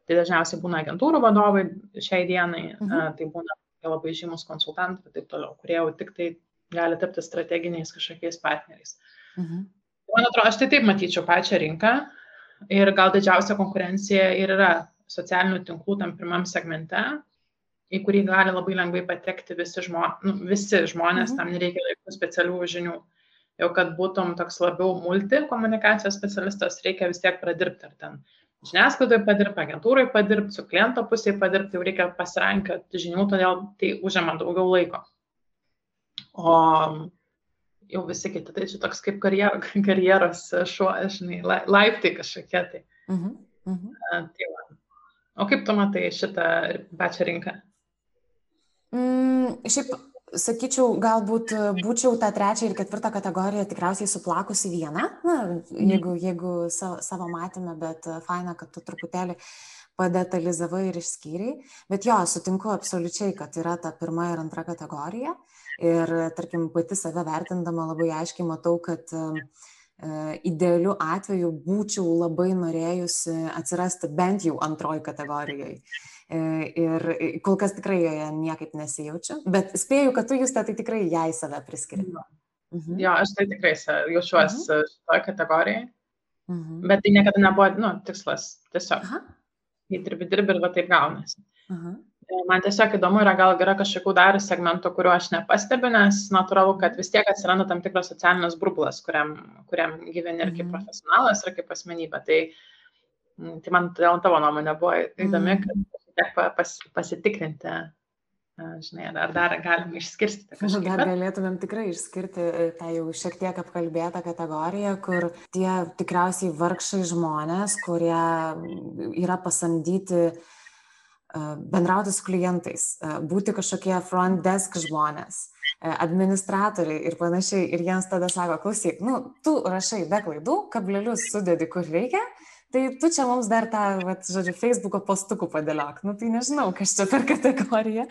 Speaker 3: Tai dažniausiai būna agentūrų vadovai šiai dienai, mhm. tai būna labai žymus konsultantai ir taip toliau, kurie jau tik tai gali tapti strateginiais kažkokiais partneriais. Mhm. Man atrodo, aš tai taip matyčiau pačią rinką ir gal didžiausia konkurencija ir yra socialinių tinklų tam pirmam segmente, į kurį gali labai lengvai patekti visi, žmo, nu, visi žmonės, mhm. tam nereikia jokių specialių žinių. Jau kad būtum toks labiau multi komunikacijos specialistas, reikia vis tiek pradirbti ar ten žiniasklaidoje padirbti, agentūrai padirbti, su kliento pusėje padirbti, jau reikia pasirankyti žinių, todėl tai užima daugiau laiko. O jau visi kiti, tai čia toks kaip karjer, karjeros šuo, žinai, laiptai kažkokie tai. Uh -huh. Uh -huh. Tai va, O kaip tu matai šitą pačią rinką?
Speaker 2: Mm, šiaip sakyčiau, galbūt būčiau tą trečią ir ketvirtą kategoriją tikriausiai suplakusi vieną, na, mhm. jeigu, jeigu savo, matėme, bet faina, kad tu truputėlį padetalizavai ir išskyriai. Bet jo, sutinku absoliučiai, kad yra ta pirma ir antra kategorija. Ir, tarkim, pati save vertindama labai aiškiai matau, kad uh, E, idealiu atveju būčiau labai norėjusi atsirasti bent jau antroji kategorijoje. Ir kol kas tikrai joje niekaip nesijaučiu, bet spėju, kad tu jūs tai tikrai jai save priskiri.
Speaker 3: Mhm. Jo, aš tai tikrai jaučiuosi mhm. šitoje kategorijoje, mhm. bet tai niekada nebuvo, nu, tikslas, tiesiog. Aha. Jei dirbi, dirbi ir va taip gaunasi. Aha. Man tiesiog įdomu yra, gal yra kažkokių dar segmentų, kuriuo aš nepastebiu, nes natūralu, kad vis tiek atsiranda tam tikras socialinis burbulas, kuriam, kuriam gyveni ir kaip mhm. profesionalas, ir kaip asmenybė. Tai, tai man dėl tavo nuomonė buvo įdomi, kad tiek pas, pasitikrinti, žinai, ar dar galim išskirstyti kažką.
Speaker 2: Dar galėtumėm tikrai išskirti e, tą jau šiek tiek apkalbėtą kategoriją, kur tie tikriausiai vargšai žmonės, kurie yra pasamdyti bendrauti su klientais, būti kažkokie front desk žmonės, administratoriai ir panašiai. Ir jiems tada sako, klausyk, nu, tu rašai be klaidų, kablelius sudedi kur reikia, tai tu čia mums dar tą, vat, žodžiu, Facebook'o postukų padėliok. Nu, tai nežinau, kas čia per kategorija,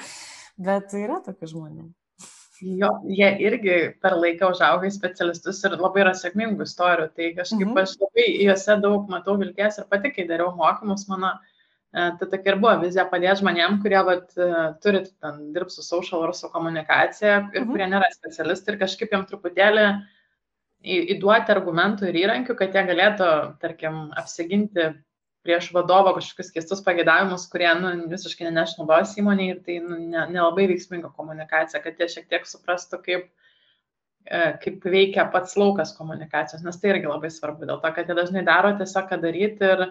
Speaker 2: bet yra tokių žmonių.
Speaker 3: Jo, jie irgi per laiką užauga į specialistus ir labai yra sėkmingų istorijų. Tai kažkaip -hmm. aš labai juose daug matau vilties ir pati, kai dariau mokymus, mano uh, Tai tokia ir buvo vizija padėti žmonėm, kurie vat, turi ten dirbti su social ar su komunikacija ir mhm. kurie nėra specialistai ir kažkaip jam truputėlį įduoti argumentų ir įrankių, kad jie galėtų, tarkim, apsiginti prieš vadovo kažkokius keistus pagėdavimus, kurie nu, visiškai neneš naudos įmoniai ir tai nu, nelabai ne veiksminga komunikacija, kad jie šiek tiek suprastų, kaip, e, kaip veikia pats laukas komunikacijos, nes tai irgi labai svarbu, dėl to, kad jie dažnai daro tiesiog ką daryti ir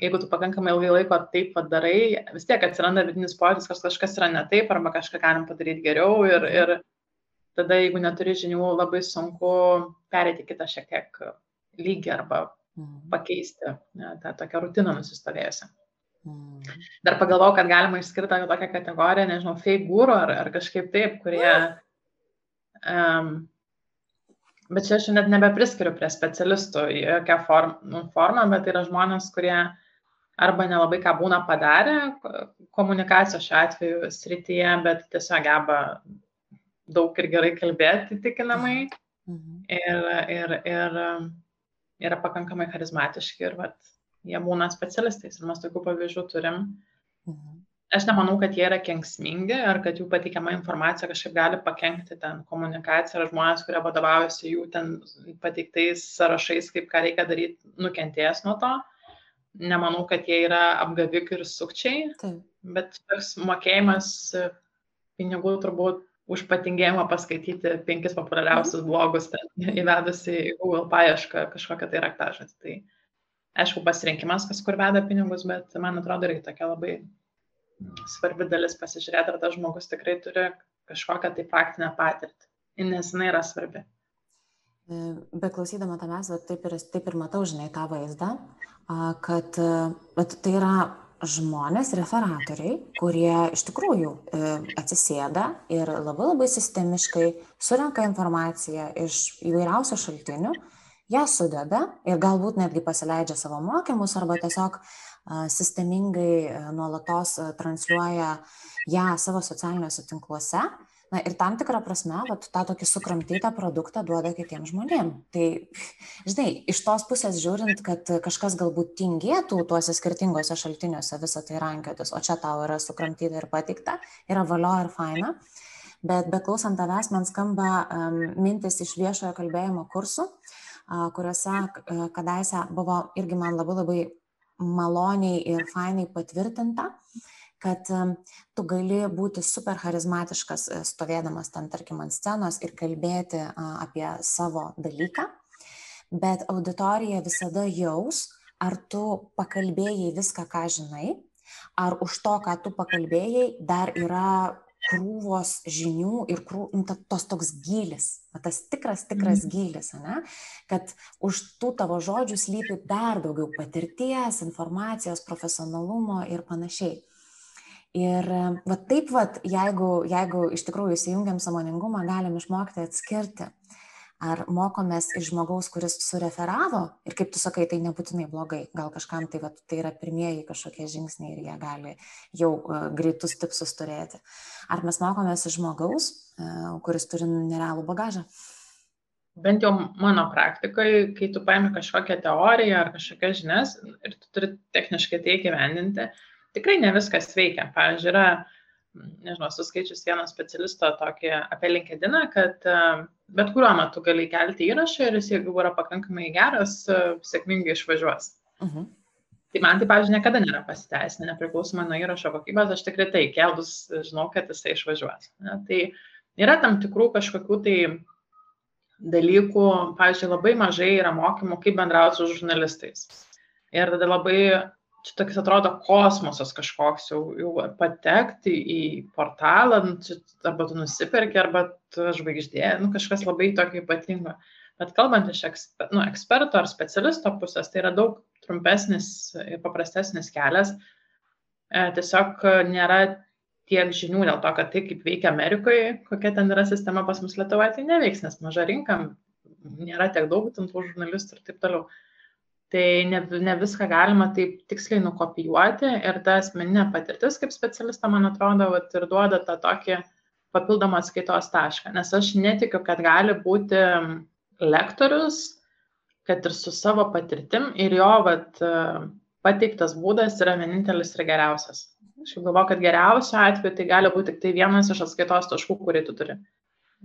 Speaker 3: jeigu tu pakankamai ilgai laiko taip padarai, vis tiek atsiranda vidinis pojūtis, kad kažkas yra ne taip, arba kažką galim padaryti geriau ir, ir tada, jeigu neturi žinių, labai sunku perėti kitą šiek tiek lygį arba mhm. pakeisti ne, tą tokią rutiną nusistovėjusią. Mhm. Dar pagalvojau, kad galima išskirti tokią kategoriją, nežinau, fake gūrų ar, ar kažkaip taip, kurie... Um, bet čia aš net nebepriskiriu prie specialistų jokią form, nu, formą, bet tai yra žmonės, kurie uh, arba nelabai ką būna padarę komunikacijos šiuo atveju srityje, bet tiesiog geba daug ir gerai kalbėti tikinamai mhm. ir, ir, ir yra pakankamai charizmatiški ir vat, jie būna specialistais ir mes tokių pavyzdžių turim. Mhm. Aš nemanau, kad jie yra kenksmingi ar kad jų pateikiama informacija kažkaip gali pakengti ten komunikaciją ar žmonės, kurie vadovaujasi jų ten pateiktais sąrašais, kaip ką reikia daryti, nukentėjęs nuo to. Mhm nemanau, kad jie yra apgavikai ir sukčiai, Taip. bet toks mokėjimas e, pinigų turbūt už patingėjimą paskaityti penkis populiariausius mhm. blogus, ten, įvedus į Google paiešką kažkokią tai raktažą. Tai aišku, pasirinkimas, kas kur veda pinigus, bet man atrodo irgi tokia labai svarbi dalis pasižiūrėti, ar tas žmogus tikrai turi kažkokią tai praktinę patirtį, nes jinai yra svarbi.
Speaker 2: E, beklausydama tavęs, taip ir, taip ir matau, žinai, tą vaizdą, kad tai yra žmonės, referatoriai, kurie iš tikrųjų e, atsisėda ir labai labai sistemiškai surenka informaciją iš įvairiausių šaltinių, ją sudeda ir galbūt netgi pasileidžia savo mokymus arba tiesiog sistemingai e, nuolatos e, transliuoja ją savo socialiniuose tinkluose na ir tam tikra prasme vat tą tokį sukramtytą produktą duoda kitiem žmonėm. Tai žinai iš tos pusės žiūrint kad kažkas galbūt tingėtų tuose skirtinguose šaltiniuose visa tai rankiotis o čia tau yra sukramtyta ir pateikta yra valio ir faina. Bet beklausant tavęs man skamba um, mintis iš viešojo kalbėjimo kursų uh, kuriuose uh, kadaise buvo irgi man labai labai maloniai ir fainai patvirtinta kad tu gali būti super charizmatiškas e, stovėdamas ten, tarkim, ant scenos ir kalbėti apie savo dalyką, bet auditorija visada jaus, ar tu pakalbėjai viską, ką žinai, ar už to, ką tu pakalbėjai, dar yra krūvos žinių ir krū, nu, tos toks gilis, tas tikras, tikras mm. gilis, ne? kad už tų tavo žodžių slypi dar daugiau patirties, informacijos, profesionalumo ir panašiai. Ir va taip, va, jeigu, jeigu iš tikrųjų įsijungiam samoningumą, galim išmokti atskirti, ar mokomės iš žmogaus, kuris sureferavo ir kaip tu sakai, tai nebūtinai blogai, gal kažkam tai, va, tai yra pirmieji kažkokie žingsniai ir jie gali jau uh, greitus tipsus turėti. Ar mes mokomės iš žmogaus, uh, kuris turi nerealų bagažą?
Speaker 3: Bent jau mano praktikoje, kai tu paimi kažkokią teoriją ar kažkokias žinias ir tu turi techniškai tai įgyvendinti, uh, tikrai ne viskas veikia. Pavyzdžiui, yra, nežinau, suskaičius vieno specialisto tokį apie LinkedIn, kad e, bet kuriuo metu gali kelti įrašą ir jis, jeigu yra pakankamai geras, e, sėkmingai išvažiuos. Uh mhm. -huh. Tai man tai, pavyzdžiui, niekada nėra pasiteisinę, nepriklausomai nuo įrašo kokybės, aš tikrai tai kelbus žinau, kad jisai išvažiuos. Ne? Tai yra tam tikrų kažkokių tai dalykų, pavyzdžiui, labai mažai yra mokymų, kaip bendrauti su žurnalistais. Ir tada labai čia toks atrodo kosmosas kažkoks jau, jau patekti į portalą, nu, čia, arba tu nusipirki, arba tu žvaigždė, nu, kažkas labai tokio ypatingo. Bet kalbant iš eksper, nu, eksperto ar specialisto pusės, tai yra daug trumpesnis ir paprastesnis kelias. E, tiesiog nėra tiek žinių dėl to, kad tai kaip veikia Amerikoje, kokia ten yra sistema pas mus Lietuvoje, tai neveiks, nes maža rinka, nėra tiek daug tų žurnalistų ir taip toliau tai ne, ne viską galima taip tiksliai nukopijuoti ir ta asmeninė patirtis kaip specialista, man atrodo, vat, ir duoda tą tokį papildomą skaitos tašką, nes aš netikiu, kad gali būti lektorius, kad ir su savo patirtim ir jo vat, pateiktas būdas yra vienintelis ir geriausias. Aš galvoju, kad geriausiu atveju tai gali būti tik tai vienas iš atskaitos taškų, kurį tu turi.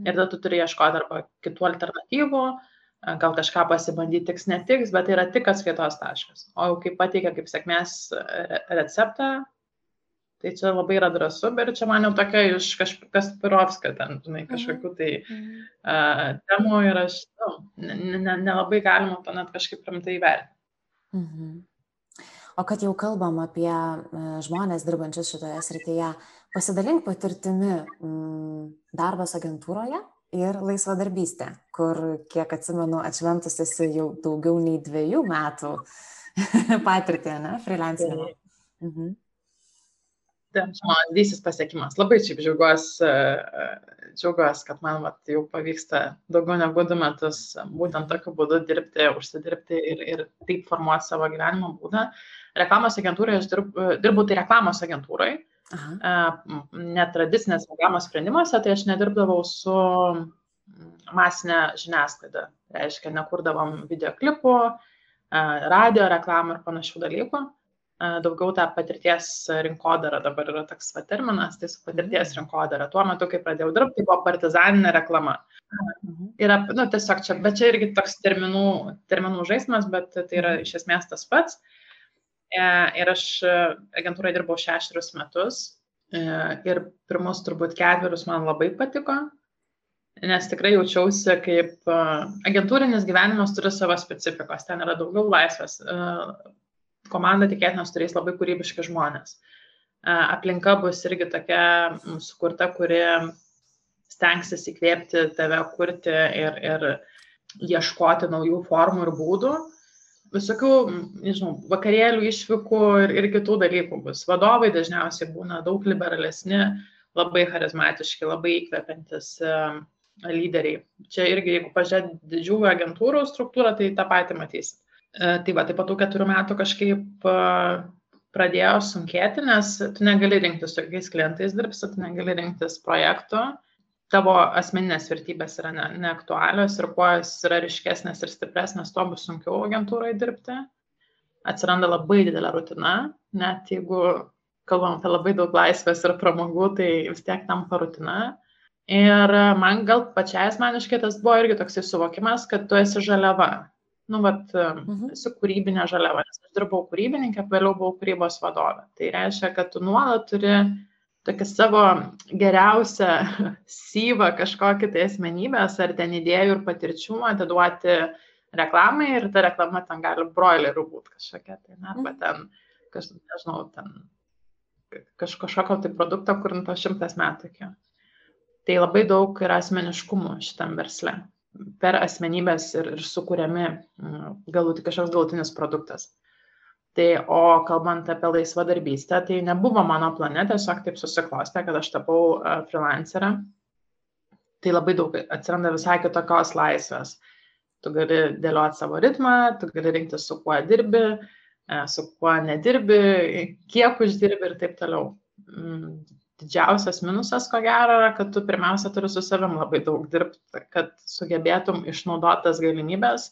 Speaker 3: Ir tada tu turi ieškoti arba kitų alternatyvų, gal kažką pasibandyti tiks netiks, bet tai yra tik atskaitos taškas. O jau kai pateikia kaip sėkmės receptą, tai čia labai yra drąsu, bet čia man jau tokia iš kažkas pirovska, ten, žinai, kažkokių tai uh, temų ir aš, nu, nelabai ne, ne galima to net kažkaip rimtai įvertinti. Mhm.
Speaker 2: O kad jau kalbam apie žmonės dirbančius šitoje srityje, pasidalink patirtimi darbas agentūroje ir laisvadarbystė, kur, kiek atsimenu, atšventus esi jau daugiau nei dviejų metų patirtį, ne, freelancinimo. Mhm.
Speaker 3: Tai mano didysis pasiekimas. Labai šiaip džiaugiuosi, džiaugiuosi, kad man vat, jau pavyksta daugiau negu du metus būtent tokiu būdu dirbti, užsidirbti ir, ir taip formuoti savo gyvenimo būdą. Reklamos agentūroje aš dirbu, dirbu tai reklamos agentūrai, Aha. Netradicinės reklamos sprendimuose, tai aš nedirbdavau su masinė žiniasklaida. Tai reiškia, nekurdavom videoklipų, radio reklamų ir panašių dalykų daugiau tą patirties rinkodara dabar yra toks va terminas, tai su patirties mm. rinkodara. Tuo metu, kai pradėjau dirbti, tai buvo partizaninė reklama. Mhm. Yra, nu, tiesiog čia, bet čia irgi toks terminų, terminų žaidimas, bet tai yra mhm. iš esmės tas pats. E, ir aš agentūrai dirbau šešerius metus e, ir pirmus turbūt ketverius man labai patiko, nes tikrai jaučiausi kaip agentūrinis gyvenimas turi savo specifikos, ten yra daugiau laisvės, komanda tikėtina turės labai kūrybiški žmonės. Aplinka bus irgi tokia sukurta, kuri stengsis įkvėpti tave kurti ir, ir ieškoti naujų formų ir būdų. Visokių, nežinau, vakarėlių išvykų ir, ir kitų dalykų bus. Vadovai dažniausiai būna daug liberalesni, labai charizmatiški, labai įkvepiantis lyderiai. Čia irgi, jeigu pažiūrėt didžiųjų agentūrų struktūrą, tai tą patį matysit. E, tai va, tai po tų keturių metų kažkaip e, pradėjo sunkėti, nes tu negali rinktis su kokiais klientais dirbsi, tu negali rinktis projektų, tavo asmeninės vertybės yra ne, neaktualios ir kuo jis yra ryškesnės ir stipresnės, tuo bus sunkiau agentūrai dirbti. Atsiranda labai didelė rutina, net jeigu kalbam apie labai daug laisvės ir pramogų, tai vis tiek tampa rutina. Ir man gal pačiai asmeniškai tas buvo irgi toksai suvokimas, kad tu esi žaliava nu, vat, mhm. esu kūrybinė žaliava, nes aš dirbau kūrybininkė, vėliau buvau kūrybos vadovė. Tai reiškia, kad tu nuolat turi tokį savo geriausią syvą kažkokį tai asmenybės ar ten idėjų ir patirčių atiduoti reklamai ir ta reklama ten gali broilerių būti kažkokia, tai ne, arba mhm. ten, kaž, nežinau, ten kaž, kažkokio tai produkto, kur nu to šimtas metų iki. Tai labai daug yra asmeniškumų šitam versle per asmenybės ir, ir sukūriami mm, galuti, kažkoks galutinis produktas. Tai o kalbant apie laisvą darbystę, tai nebuvo mano plane, tiesiog taip susiklostė, kad aš tapau uh, freelancerę. Tai labai daug atsiranda visai kitokios laisvės. Tu gali dėlioti savo ritmą, tu gali rinktis, su kuo dirbi, uh, su kuo nedirbi, kiek uždirbi ir taip toliau. Mm, didžiausias minusas, ko gero, yra, kad tu pirmiausia turi su savim labai daug dirbti, kad sugebėtum išnaudoti tas galimybės,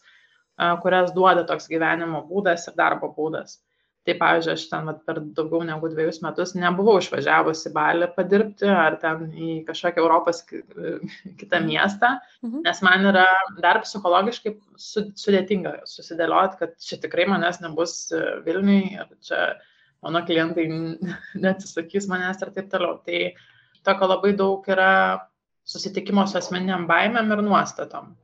Speaker 3: kurias duoda toks gyvenimo būdas ir darbo būdas. Tai, pavyzdžiui, aš ten vat, per daugiau negu dviejus metus nebuvau išvažiavusi į Balį padirbti ar ten į kažkokią Europos kitą miestą, mhm. nes man yra dar psichologiškai sudėtinga susidėlioti, kad čia tikrai manęs nebus Vilniui ir čia mano klientai neatsisakys manęs ir taip toliau. Tai tokio labai daug yra susitikimo su asmeniniam baimėm ir nuostatom.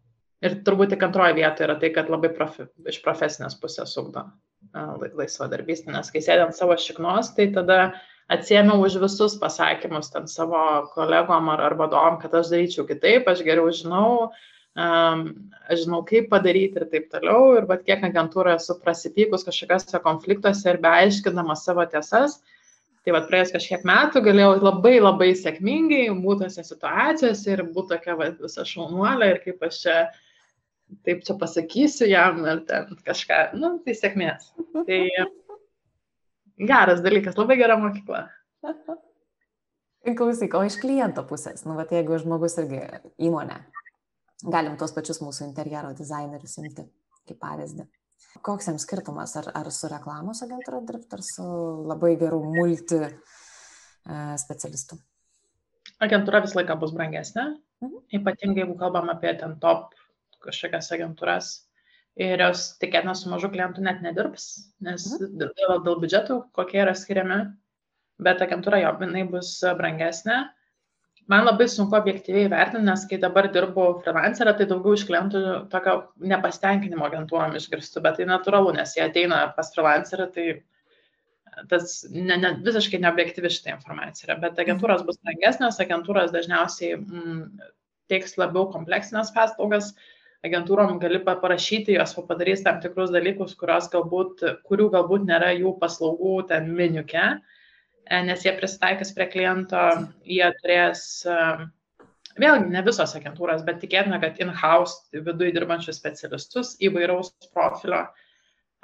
Speaker 3: Ir turbūt tik antroji vieta yra tai, kad labai profi, iš profesinės pusės ugdo laisva darbystė, nes kai sėdėm savo šiknos, tai tada atsiemiau už visus pasakymus ten savo kolegom ar, ar vadovom, kad aš daryčiau kitaip, aš geriau žinau, uh, um, aš žinau, kaip padaryti ir taip toliau. Ir bet kiek agentūra esu prasipykus kažkokiuose konfliktuose ir beaiškinama savo tiesas, tai vad praėjus kažkiek metų galėjau labai labai sėkmingai būtose situacijose ir būti tokia va, visa šaunuolė ir kaip aš čia taip čia pasakysiu jam ir ten kažką, nu, tai sėkmės. Tai geras dalykas, labai gera mokykla.
Speaker 2: Klausyk, o iš kliento pusės, nu, va, jeigu žmogus irgi įmonė Galim tos pačius mūsų interjero dizainerius imti kaip pavyzdį. Koks jiems skirtumas, ar, ar su reklamos agentūra dirbti, ar su labai geru multi e, specialistu?
Speaker 3: Agentūra visą laiką bus brangesnė, mhm. ypatingai jeigu kalbam apie ten top kažkokias agentūras ir jos tikėtina su mažu klientu net nedirbs, nes mhm. dėl, dėl biudžetų, kokie yra skiriami, bet agentūra jo, jinai bus brangesnė man labai sunku objektyviai vertinti, nes kai dabar dirbu freelancerą, tai daugiau iš klientų tokio nepastenkinimo agentūrom išgirstu, bet tai natūralu, nes jie ateina pas freelancerą, tai tas ne, ne, visiškai neobjektyvi šitą informaciją yra, bet agentūros bus brangesnės, agentūros dažniausiai mm, teiks labiau kompleksinės paslaugas, agentūrom gali parašyti, jos padarys tam tikrus dalykus, galbūt, kurių galbūt nėra jų paslaugų ten miniuke. E, nes jie prisitaikys prie kliento, jie turės, e, vėlgi ne visos agentūros, bet tikėtina, kad in-house viduje dirbančius specialistus įvairaus profilio,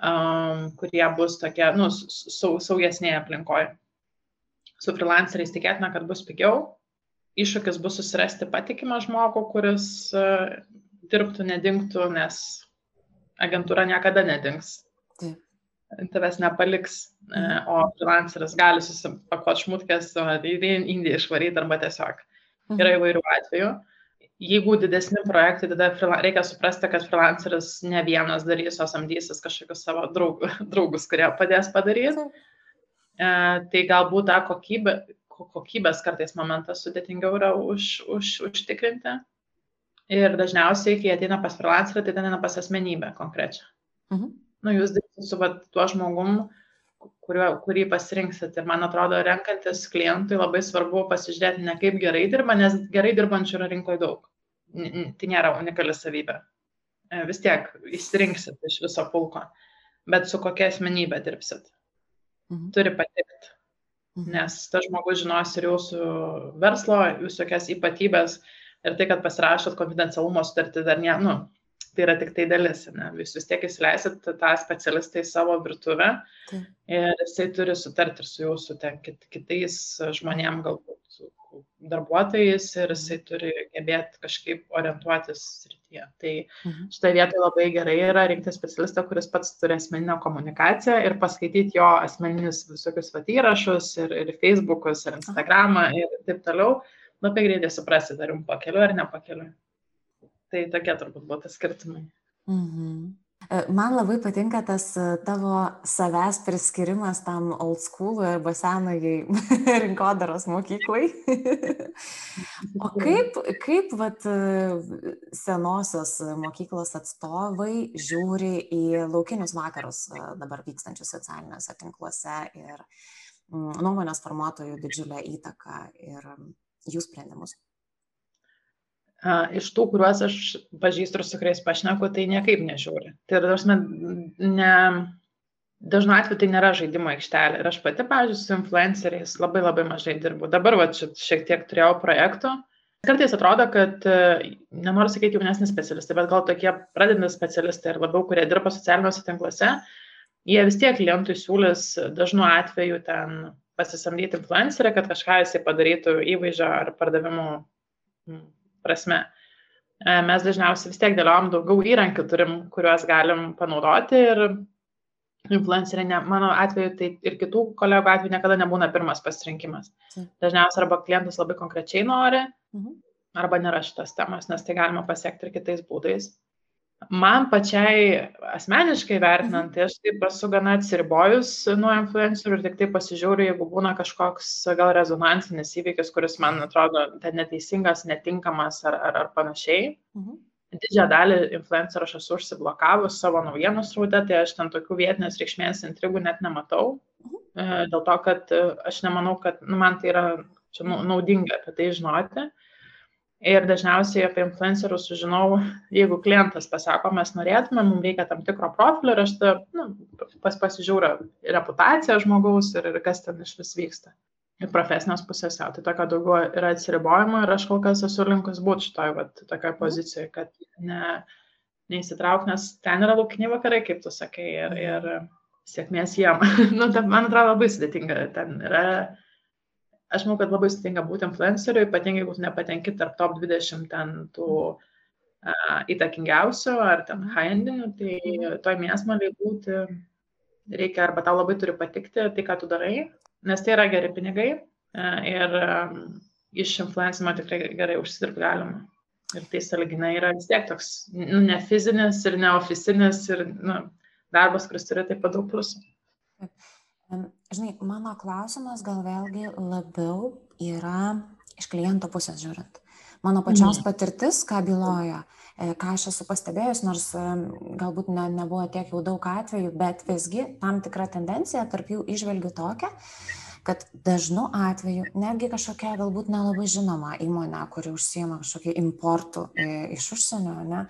Speaker 3: um, kurie bus tokie, nu, sau, saugesnėje aplinkoje. Su freelanceriais tikėtina, kad bus pigiau. Iššūkis bus susirasti patikimą žmogų, kuris dirbtų, nedingtų, nes agentūra niekada nedings. Taip tavęs nepaliks, e, mhm. o freelanceris gali susipakuoti šmutkės, į Indiją išvaryti arba tiesiog. Mhm. Yra įvairių atvejų. Jeigu didesni projektai, tada reikia suprasti, kad freelanceris ne vienas darys, o samdysis kažkokius savo draug, draugus, kurie padės padaryti. E, tai galbūt tą kokybę, kokybės kartais momentas sudėtingiau yra už, už, užtikrinti. Ir dažniausiai, kai ateina pas freelancerį, tai ateina pas asmenybę konkrečią. Mhm nu, jūs dirbate su va, tuo žmogum, kurio, kurį pasirinksit. Ir man atrodo, renkantis klientui labai svarbu pasižiūrėti ne kaip gerai dirba, nes gerai dirbančių yra rinkoje daug. Tai nėra unikali savybė. E, vis tiek įsirinksit iš viso pulko, bet su kokia asmenybė dirbsit. Mhm. Turi patikti. Mhm. Nes tas žmogus žinos ir jūsų verslo, visokias ypatybės ir tai, kad pasirašot konfidencialumo sutartį dar ne, nu, tai yra tik tai dalis, ne? jūs vis tiek įsileisit tą specialistą į savo virtuvę tai. ir jisai turi sutarti ir su jūsų ten, kit, kitais žmonėm, galbūt darbuotojais ir jisai turi gebėti kažkaip orientuotis srityje. Tai mhm. šitoje vietoje labai gerai yra rinkti specialistą, kuris pats turi asmeninę komunikaciją ir paskaityti jo asmeninius visokius vat įrašus ir, ir Facebookus, ir Instagramą ir taip toliau. Labai greitai suprasite, ar jums pakeliu ar ne pakeliu. Tai tokie turbūt būtų skirtumai. Mhm.
Speaker 2: E, man labai patinka tas e, tavo savęs priskirimas tam old schoolui arba senajai rinkodaros mokyklai. o kaip, kaip vat, e, senosios mokyklos atstovai žiūri į laukinius vakarus dabar vykstančius socialiniuose tinkluose ir mm, nuomonės formuotojų didžiulę įtaką ir jų sprendimus?
Speaker 3: iš tų, kuriuos aš pažįstu ir su kuriais pašneku, tai niekaip nežiūri. Tai yra, ne, dažnu atveju tai nėra žaidimo aikštelė. Ir aš pati, pavyzdžiui, su influenceriais labai labai mažai dirbu. Dabar va, šiek tiek turėjau projektų. Kartais atrodo, kad, nenoriu sakyti jaunesni specialistai, bet gal tokie pradedami specialistai ir labiau, kurie dirba socialiniuose tinkluose, jie vis tiek klientui siūlys dažnu atveju ten pasisamdyti influencerį, kad kažką jisai padarytų įvaizdžio ar pardavimų prasme. E, mes dažniausiai vis tiek dėliojam daugiau įrankių turim, kuriuos galim panaudoti ir influenceriai, ne, mano atveju, tai ir kitų kolegų atveju niekada nebūna pirmas pasirinkimas. Dažniausiai arba klientas labai konkrečiai nori, mhm. arba nėra šitas temas, nes tai galima pasiekti ir kitais būdais man pačiai asmeniškai vertinant, mhm. tai aš taip esu gana atsiribojus nuo influencerių ir tik tai pasižiūriu, jeigu būna kažkoks gal rezonansinis įvykis, kuris man atrodo neteisingas, netinkamas ar, ar, ar panašiai. Mhm. Didžiąją dalį influencerio aš esu užsiblokavus savo naujienų sraute, tai aš ten tokių vietinės reikšmės intrigų net nematau. Mhm. E, dėl to, kad e, aš nemanau, kad nu, man tai yra čia naudinga apie tai žinoti. Ir dažniausiai apie influencerius sužinau, jeigu klientas pasako, mes norėtume, mums reikia tam tikro profilio ir aš ta, nu, pas, pasižiūriu reputaciją žmogaus ir, ir kas ten iš vis vyksta. Ir profesinės pusės, jau, tai tokio daugiau yra atsiribojimo ir aš kol kas esu linkus būti šitoj, vat, tokioje pozicijoje, kad ne, neįsitrauk, nes ten yra laukiniai vakarai, kaip tu sakai, ir, ir sėkmės jiem. nu, ta, man atrodo labai sudėtinga, ten yra aš manau, kad labai sudėtinga būti influenceriu, ypatingai jeigu nepatenki tarp top 20 ten tų įtakingiausių ar ten high-endinių, tai mhm. toj mėsmaliai būti reikia arba tau labai turi patikti tai, ką tu darai, nes tai yra geri pinigai ir iš influencimo tikrai gerai užsidirbti galima. Ir tai saliginai yra vis tiek toks nu, ne fizinis ir ne oficinis ir nu, darbas, kuris turi taip pat daug plusų.
Speaker 2: Žinai, mano klausimas gal vėlgi labiau yra iš kliento pusės žiūrint. Mano pačios mhm. patirtis, ką byloja, e, ką aš esu pastebėjus, nors galbūt ne, nebuvo tiek jau daug atvejų, bet visgi tam tikra tendencija tarp jų išvelgiu tokią, kad dažnu atveju netgi kažkokia galbūt nelabai žinoma įmonė, kuri užsieima kažkokį importų e, iš užsienio, ne,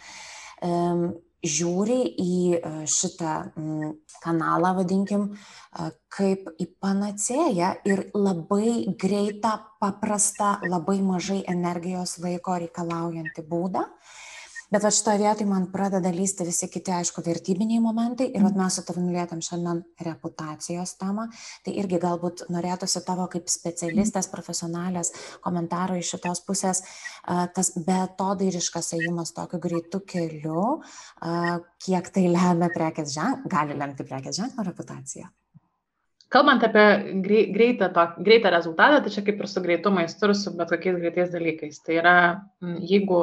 Speaker 2: žiūri į e, šitą mm, kanalą, vadinkim, e, kaip į panacėją ir labai greitą, paprastą, labai mažai energijos laiko reikalaujantį būdą. Bet va šitoje vietoje man pradeda lysti visi kiti, aišku, vertybiniai momentai ir vat mes su tavimi lietėm šiandien reputacijos temą. Tai irgi galbūt norėtųsi tavo kaip specialistės, profesionalės komentaro iš šitos pusės, tas betodairiškas ėjimas tokiu greitu keliu, kiek tai lemia prekės ženklą, gali lemti prekės ženklo reputaciją.
Speaker 3: Kalbant apie greitą, to, greitą rezultatą, tai čia kaip ir su greitu maistu ir su bet kokiais greitais dalykais. Tai yra, jeigu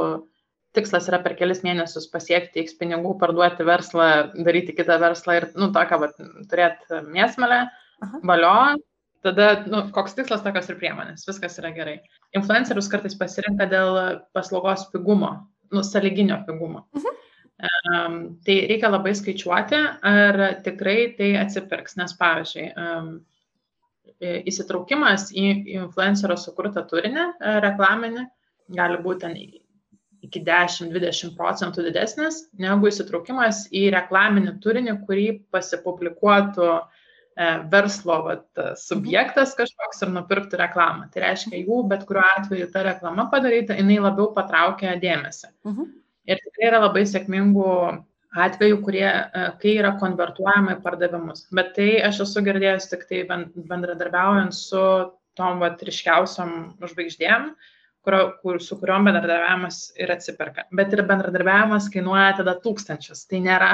Speaker 3: tikslas yra per kelis mėnesius pasiekti X pinigų, parduoti verslą, daryti kitą verslą ir, nu, tokią, va, turėti mėsmelę, valio, tada, nu, koks tikslas, tokios ir priemonės, viskas yra gerai. Influencerius kartais pasirinka dėl paslaugos pigumo, nu, saliginio pigumo. -huh. um, tai reikia labai skaičiuoti, ar tikrai tai atsipirks, nes, pavyzdžiui, um, įsitraukimas į influencerio sukurtą turinį reklaminį gali būti ten iki 10-20 procentų didesnis negu įsitraukimas į reklaminį turinį, kurį pasipublikuotų e, verslo vat, subjektas kažkoks ir nupirktų reklamą. Tai reiškia, jų bet kuriuo atveju ta reklama padaryta, jinai labiau patraukia dėmesį. Uh mhm. -huh. Ir tikrai yra labai sėkmingų atvejų, kurie, e, kai yra konvertuojama į pardavimus. Bet tai aš esu girdėjęs tik tai bendradarbiaujant su tom vat, ryškiausiam žvaigždėm, uh, kurio, kur, su kuriuom bendradarbiavimas ir atsiperka. Bet ir bendradarbiavimas kainuoja tada tūkstančius. Tai nėra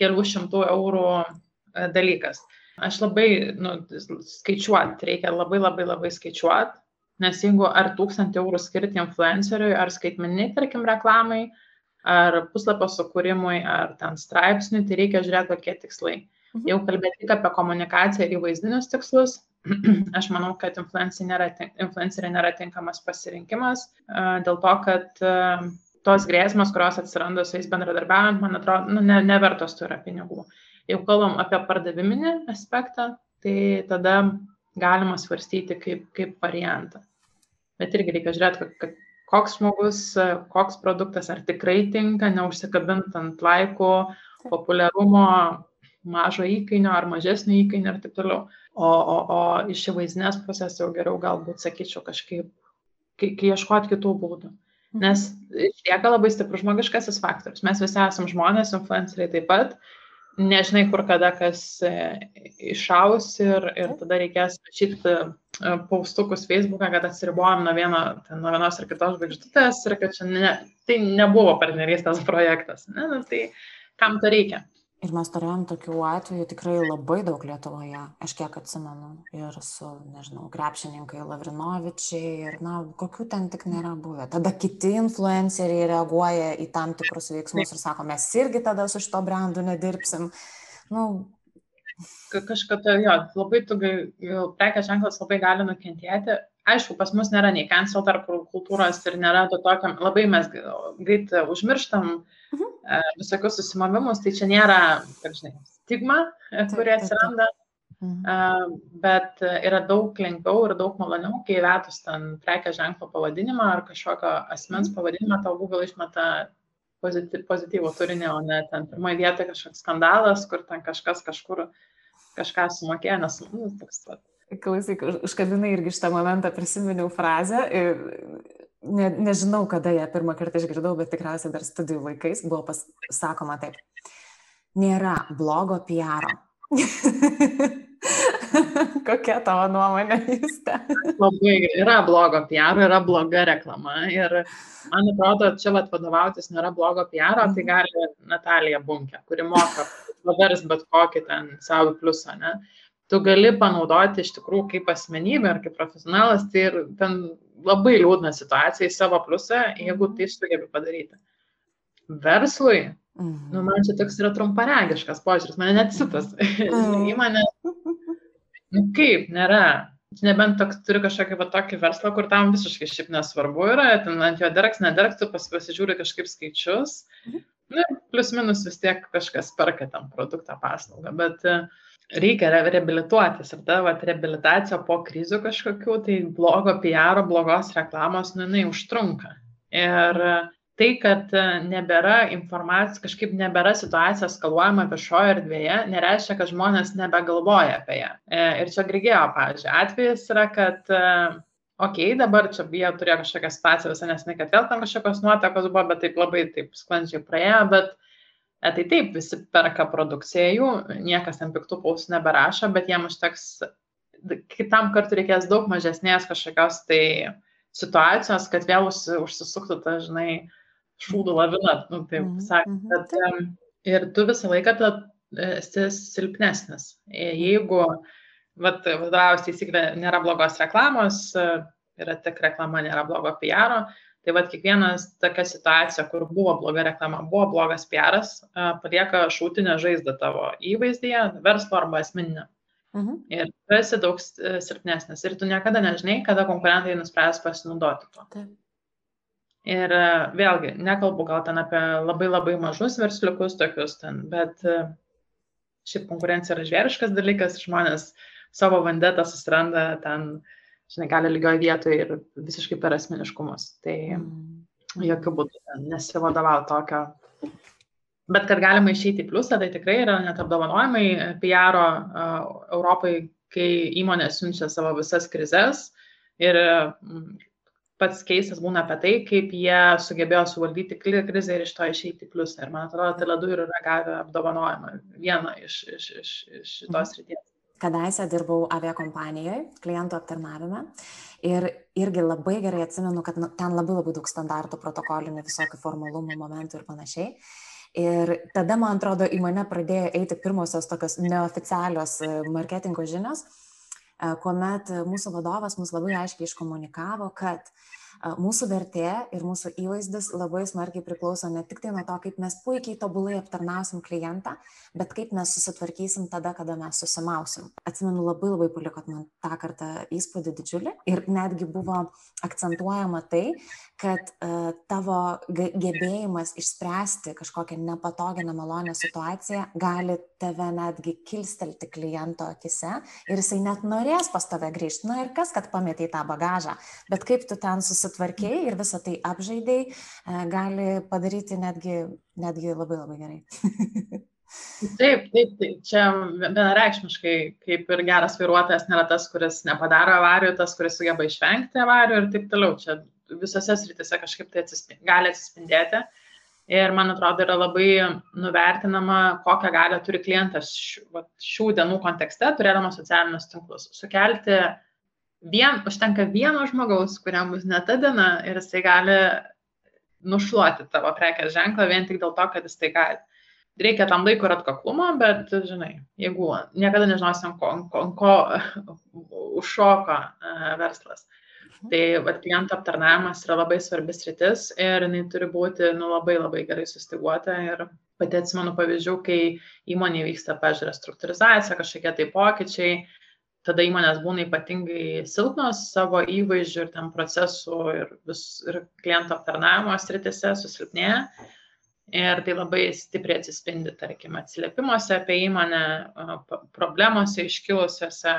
Speaker 3: kelių šimtų eurų e, dalykas. Aš labai nu, skaičiuoti, reikia labai labai labai skaičiuoti, nes jeigu ar tūkstantį eurų skirti influenceriui, ar skaitmeniniai, tarkim, reklamai, ar puslapio sukūrimui, ar ten straipsniui, tai reikia žiūrėti, kokie tikslai. Mhm. Jau kalbėti tik apie komunikaciją ir įvaizdinius tikslus, aš manau, kad influenceriai nėra, influenceriai nėra tinkamas pasirinkimas dėl to, kad tos grėsmės, kurios atsiranda su jais bendradarbiaujant, man atrodo, nu, ne, nevertos yra pinigų. Jeigu kalbam apie pardaviminį aspektą, tai tada galima svarstyti kaip, kaip variantą. Bet irgi reikia žiūrėti, kad, koks žmogus, koks produktas, ar tikrai tinka, neužsikabint ant laiko, populiarumo, mažo įkainio ar mažesnio įkainio ir taip toliau. O, o, o iš įvaizdinės pusės jau geriau galbūt sakyčiau kažkaip, kai, kai ieškoti kitų būdų. Mhm. Nes išlieka labai stiprus žmogiškasis faktorius. Mes visi esame žmonės, influenceriai taip pat. Nežinai, kur kada kas e, išaus ir, ir tada reikės rašyti e, paustukus Facebook'e, kad atsiribojom nuo, vieno, ten, nuo vienos ar kitos žvaigždutės ir kad čia ne, tai nebuvo partnerystės projektas. Ne? Nu, tai kam to reikia?
Speaker 2: Ir mes turėjom tokių atvejų tikrai labai daug Lietuvoje, aš kiek atsimenu, ir su, nežinau, krepšininkai Lavrinovičiai, ir, na, kokių ten tik nėra buvę. Tada kiti influenceriai reaguoja į tam tikrus veiksmus ir sako, mes irgi tada su šito brandu nedirbsim. Nu,
Speaker 3: kažkada, jo, labai tu, prekės ženklas labai gali nukentėti. Aišku, pas mus nėra nei cancel tarp kultūros ir nėra to tokio, labai mes greit užmirštam uh, Mhm. E, visokius susimovimus, tai čia nėra, kaip žinai, stigma, kuri atsiranda, mhm. E, bet yra daug lengviau ir daug maloniau, kai įvetus ten prekės ženklo pavadinimą ar kažkokio asmens mhm. pavadinimą, tau Google išmeta pozityv, pozityvų turinį, o ne ten pirmoje vietoje kažkoks skandalas, kur ten kažkas kažkur kažką sumokėjo, nes, nu, toks pat.
Speaker 2: Klausyk, užkabinai irgi šitą momentą prisiminiau frazę ir ne, nežinau, kada ją pirmą kartą išgirdau, bet tikriausiai dar studijų laikais buvo pasakoma taip. Nėra blogo PR. Kokia tavo nuomonė jūs ten?
Speaker 3: Labai yra blogo PR, yra bloga reklama ir man atrodo, čia vat, vadovautis nėra blogo PR, tai mhm. gali Natalija Bunkė, kuri moka pavers bet kokį ten savo pliusą, ne? Tu gali panaudoti iš tikrųjų kaip asmenybė ar kaip profesionalas, tai ir ten labai liūdna situacija į savo pliusą, jeigu mhm. tai sugebi padaryti. Verslui Mhm. Nu, man čia toks yra trumparegiškas požiūris, mane net sitas. Mhm. Įmonė, nu kaip, nėra. Nebent toks, turi kažkokį va tokį verslą, kur tam visiškai šiaip nesvarbu yra, ten ant jo dirks, nedirks, tu pas, pasižiūri kažkaip skaičius. Mhm. Nu, plus minus vis tiek kažkas perka tam produktą, paslaugą, bet e, reikia reabilituotis ir ta va, reabilitacija po krizių kažkokių, tai blogo PR, blogos reklamos, nu, jinai užtrunka. Ir tai kad nebėra informacijos, kažkaip nebėra situacija skaluojama viešoje erdvėje, nereiškia, kad žmonės nebegalvoja apie ją. E, ir čia Grigėjo, pavyzdžiui, atvejis yra, kad, e, okei, okay, dabar čia jie turėjo kažkokią situaciją visą nesnai, kad vėl tam kažkokios nuotekos buvo, bet taip labai taip sklandžiai praėjo, bet tai taip, visi perka produkciją jų, niekas ten piktų pausų neberašo, bet jiem užteks, kitam kartu reikės daug mažesnės kažkokios tai situacijos, kad vėl užsisuktų ta, žinai, šūdų lavina, nu, taip mm -hmm. sakant. Bet, um, ir tu visą laiką ta, e, esi silpnesnis. E, jeigu, vadovaujas teisyklė, nėra blogos reklamos, e, yra tik reklama, nėra blogo PR, tai vat kiekvienas tokia situacija, kur buvo bloga reklama, buvo blogas PR, palieka šūtinę žaizdą tavo įvaizdyje, verslo arba asmeninę. Mhm. Ir tu esi daug silpnesnis ir tu niekada nežinai, kada konkurentai nuspręs pasinaudoti tuo. Taip. Ir e, vėlgi, nekalbu gal ten apie labai labai mažus versliukus tokius ten, bet e, šiaip konkurencija yra žvėriškas dalykas, žmonės savo vandetą susiranda ten, žinai, gali lygioje vietoje ir visiškai per asmeniškumus. Tai mm. jokių būdų nesivadovau tokio. Bet kad galima išeiti į pliusą, tai tikrai yra net apdovanojimai PR uh, Europai, kai įmonė siunčia savo visas krizes ir pats keistas būna apie tai, kaip jie sugebėjo suvaldyti krizę ir iš to išeiti pliusą. Ir man atrodo, Teledu ir yra gavę apdovanojimą vieną iš, iš, iš, iš šitos mhm. ryties.
Speaker 2: Kadaise dirbau aviakompanijoje, klientų aptarnavime ir irgi labai gerai atsimenu, kad nu, ten labai labai daug standartų, protokolinių, visokių formalumų momentų ir panašiai. Ir tada, man atrodo, į mane pradėjo eiti pirmosios tokios neoficialios e, marketingo žinios, e, kuomet mūsų vadovas mus labai aiškiai iškomunikavo, kad uh, mūsų vertė ir mūsų įvaizdis labai smarkiai priklauso ne tik tai nuo to, kaip mes puikiai tobulai aptarnausim klientą, bet kaip mes susitvarkysim tada, kada mes susimausim. Atsimenu, labai labai palikot man tą kartą įspūdį didžiulį ir netgi buvo akcentuojama tai, kad uh, tavo gebėjimas išspręsti kažkokią nepatogią, nemalonę situaciją gali tave netgi kilstelti kliento akise ir jisai net norės pas tave grįžti. Na ir kas, kad pametėjai tą bagažą, bet kaip tu ten susitvarkiai ir visą tai apžaidai, e, gali padaryti netgi, netgi labai labai gerai.
Speaker 3: Taip, taip, taip, čia vienareikšmiškai, kaip ir geras vairuotojas nėra tas, kuris nepadaro avarijų, tas, kuris sugeba išvengti avarijų ir taip toliau. Čia visose sritise kažkaip tai atsispindėti, gali atsispindėti. Ir man atrodo, yra labai nuvertinama, kokią galę turi klientas šių, šių dienų kontekste, turėdamas socialinius tinklus. Sukelti vien, užtenka vieno žmogaus, kuriam bus ne ta diena ir jisai gali nušluoti tavo prekės ženklą vien tik dėl to, kad jis tai gali. Reikia tam laiko ir atkaklumo, bet, žinai, jeigu niekada nežinosim, ko, ko, ko užšoka verslas. Tai vat, klientų aptarnavimas yra labai svarbis rytis ir jinai turi būti nu, labai labai gerai sustiguota. Ir pati atsimenu pavyzdžių, kai įmonė vyksta, pažiūrė, struktūrizacija, kažkokie tai pokyčiai, tada įmonės būna ypatingai silpnos savo įvaizdžių ir tam procesų ir, vis, ir klientų aptarnavimo sritise susilpnėja. Ir tai labai stipriai atsispindi, tarkim, atsiliepimuose apie įmonę, problemose iškilusiose,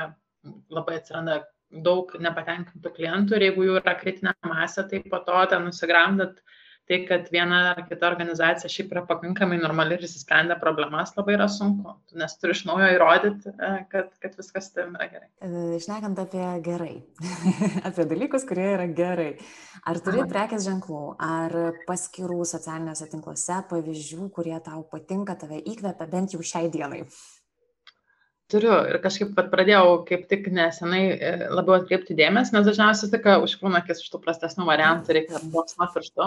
Speaker 3: labai atsiranda daug nepatenkintų klientų ir jeigu jų yra kritinė masė, tai po to ten nusigramdat tai, kad viena ar kita organizacija šiaip yra pakankamai normali ir įsisprendė problemas, labai yra sunku, nes turi iš naujo įrodyti, e, kad, kad viskas tam yra gerai.
Speaker 2: Išnekant e, apie gerai, apie dalykus, kurie yra gerai. Ar turi prekės ženklų, ar paskirų socialiniuose tinkluose pavyzdžių, kurie tau patinka, tave įkvepia bent jau šiai dienai?
Speaker 3: Turiu ir kažkaip pat pradėjau kaip tik nesenai e, labiau atkreipti dėmesį, nes dažniausiai tik užkliūna akis iš tų prastesnių variantų, reikia bloksnuoti pirštu.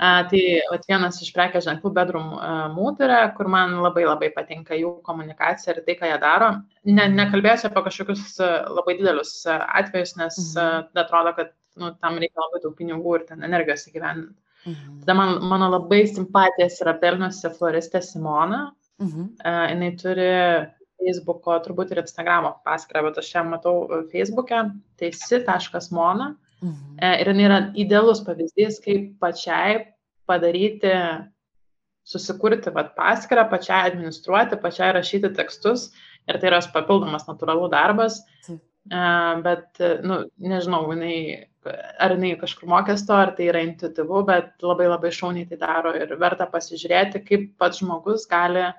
Speaker 3: Tai vat, vienas iš prekės ženklų Bedroom Mood yra, kur man labai labai patinka jų komunikacija ir tai, ką jie daro. Ne, nekalbėsiu apie kažkokius labai didelius atvejus, nes mhm. atrodo, kad nu, tam reikia labai daug pinigų ir ten energijos įgyvendinti. Mhm. Tada man, mano labai simpatijas yra pelniusi floristė Simona. Mhm. Uh, jinai turi Facebook'o, turbūt ir Instagram'o paskyrą, bet aš ją matau e, Facebook'e, tai si.mona. Mhm. E, ir jinai yra idealus pavyzdys, kaip pačiai padaryti, susikurti vat, paskyrą, pačiai administruoti, pačiai rašyti tekstus. Ir tai yra papildomas natūralų darbas. Mhm. Bet, nu, nežinau, jinai, ar jinai kažkur mokės to, ar tai yra intuityvu, bet labai labai šauniai tai daro ir verta pasižiūrėti, kaip pats žmogus gali uh,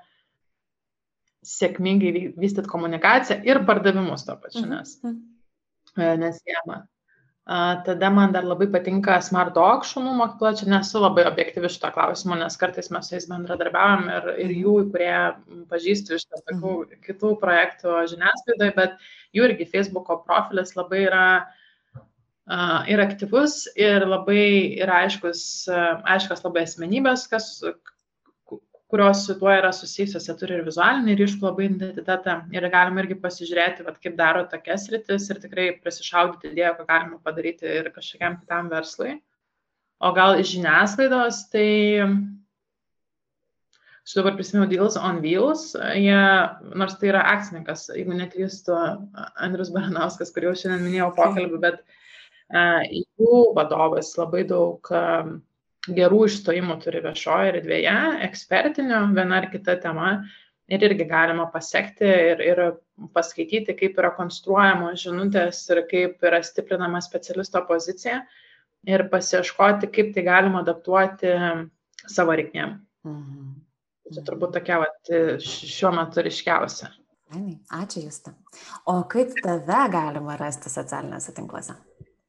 Speaker 3: sėkmingai vystyti komunikaciją ir pardavimus to pačiu, mhm, nes, mhm. E, nes jama. Tada man dar labai patinka Smart Dog šunų mokykla, čia nesu labai objektyvi šito klausimo, nes kartais mes su jais bendradarbiavam ir, ir jų, kurie pažįstu iš tokių mhm. kitų projektų žiniasklaidoje, bet jų irgi Facebook'o profilis labai yra ir aktyvus ir labai yra aiškus, aiškas labai asmenybės, kas, kurios su tuo yra susijusios, jie turi ir vizualinį ryškų labai identitetą ir galima irgi pasižiūrėti, vat, kaip daro tokias rytis ir tikrai prisišaudyti idėją, ką galima padaryti ir kažkokiam kitam verslui. O gal iš žiniasklaidos, tai aš dabar prisimenu Deals on Wheels, jie, nors tai yra akcininkas, jeigu neklystu, Andrius Baranauskas, kurį jau šiandien minėjau pokalbį, bet uh, jų vadovas labai daug uh, gerų išstojimų turi viešoje erdvėje, ekspertinių, viena ar kita tema. Ir irgi galima pasiekti ir, ir paskaityti, kaip yra konstruojamos žinutės ir kaip yra stiprinama specialisto pozicija ir pasieškoti, kaip tai galima adaptuoti savo reikmėm. Mhm. Tai turbūt tokia vat, šiuo metu ryškiausia.
Speaker 2: Ačiū Justą. O kaip tave galima rasti socialiniuose tinkluose?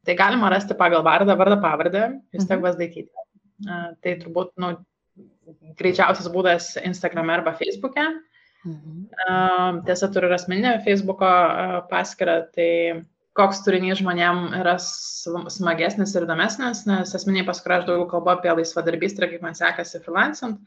Speaker 3: Tai galima rasti pagal vardą, vardą, pavardę, Justė mhm. Gvazdaityti. Tai turbūt nu, greičiausias būdas Instagram arba Facebook'e. Mhm. Tiesa, turiu ir asmeninę Facebook'o paskyrą, tai koks turinys žmonėm yra smagesnis ir įdomesnis, nes asmeniai paskyrą aš daugiau kalbu apie laisvadarbystę, kaip man sekasi freelancing,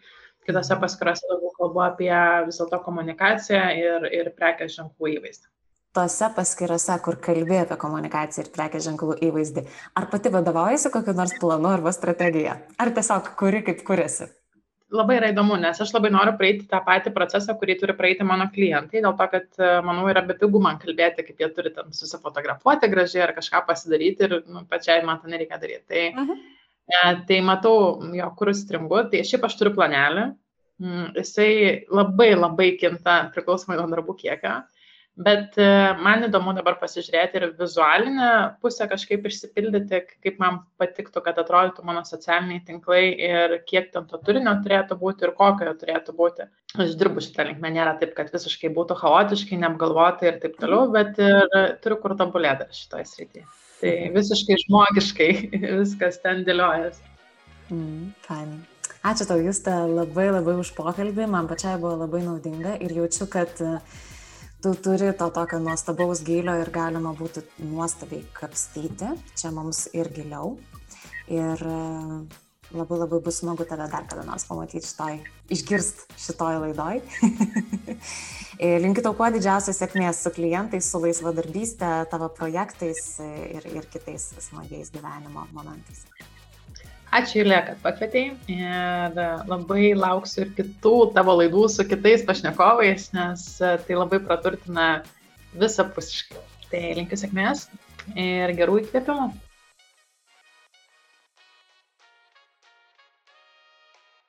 Speaker 3: kitose paskyrose daugiau kalbu apie vis dėlto komunikaciją ir, ir prekės ženklų įvaizdį
Speaker 2: tose paskyrose, kur kalbė apie komunikaciją ir prekės ženklų įvaizdį, ar pati vadovaujasi kokiu nors planu arba strategija? Ar tiesiog kuri kaip kuriasi?
Speaker 3: Labai yra įdomu, nes aš labai noriu praeiti tą patį procesą, kurį turi praeiti mano klientai, dėl to, kad, e, manau, yra bepigu man kalbėti, kaip jie turi ten susifotografuoti gražiai ar kažką pasidaryti ir nu, pačiai man to nereikia daryti. Tai, uh -huh. e, tai matau, jo, kur stringu, tai šiaip aš turiu planelį, mm, jisai labai labai kinta priklausomai nuo darbų kiekio. Bet e, man įdomu dabar pasižiūrėti ir vizualinę pusę kažkaip išsipildyti, kaip man patiktų, kad atrodytų mano socialiniai tinklai ir kiek ten to turinio turėtų būti ir kokio turėtų būti. Aš dirbu šitą linkmę, nėra taip, kad visiškai būtų chaotiškai, neapgalvotai ir taip toliau, bet ir turiu kur tobulėti šitoje srityje. Tai visiškai žmogiškai viskas ten dėliojasi.
Speaker 2: Mm, fine. Ačiū tau, Justė, labai labai už pokalbį, man pačiai buvo labai naudinga ir jaučiu, kad uh, tu turi to tokio nuostabaus gylio ir galima būtų nuostabiai kapstyti, čia mums ir giliau. Ir e, labai labai bus smagu tave dar kada nors pamatyti šitoj, išgirst šitoj laidoj. Linkiu tau kuo didžiausios sėkmės su klientais, su laisvadarbystė, tavo projektais ir, ir kitais smagiais gyvenimo momentais.
Speaker 3: Ačiū, Julė, kad pakvietei ir labai lauksiu ir kitų tavo laidų su kitais pašnekovais, nes tai labai praturtina visapusiškai. Tai linkiu sėkmės ir gerų įkvėpimų.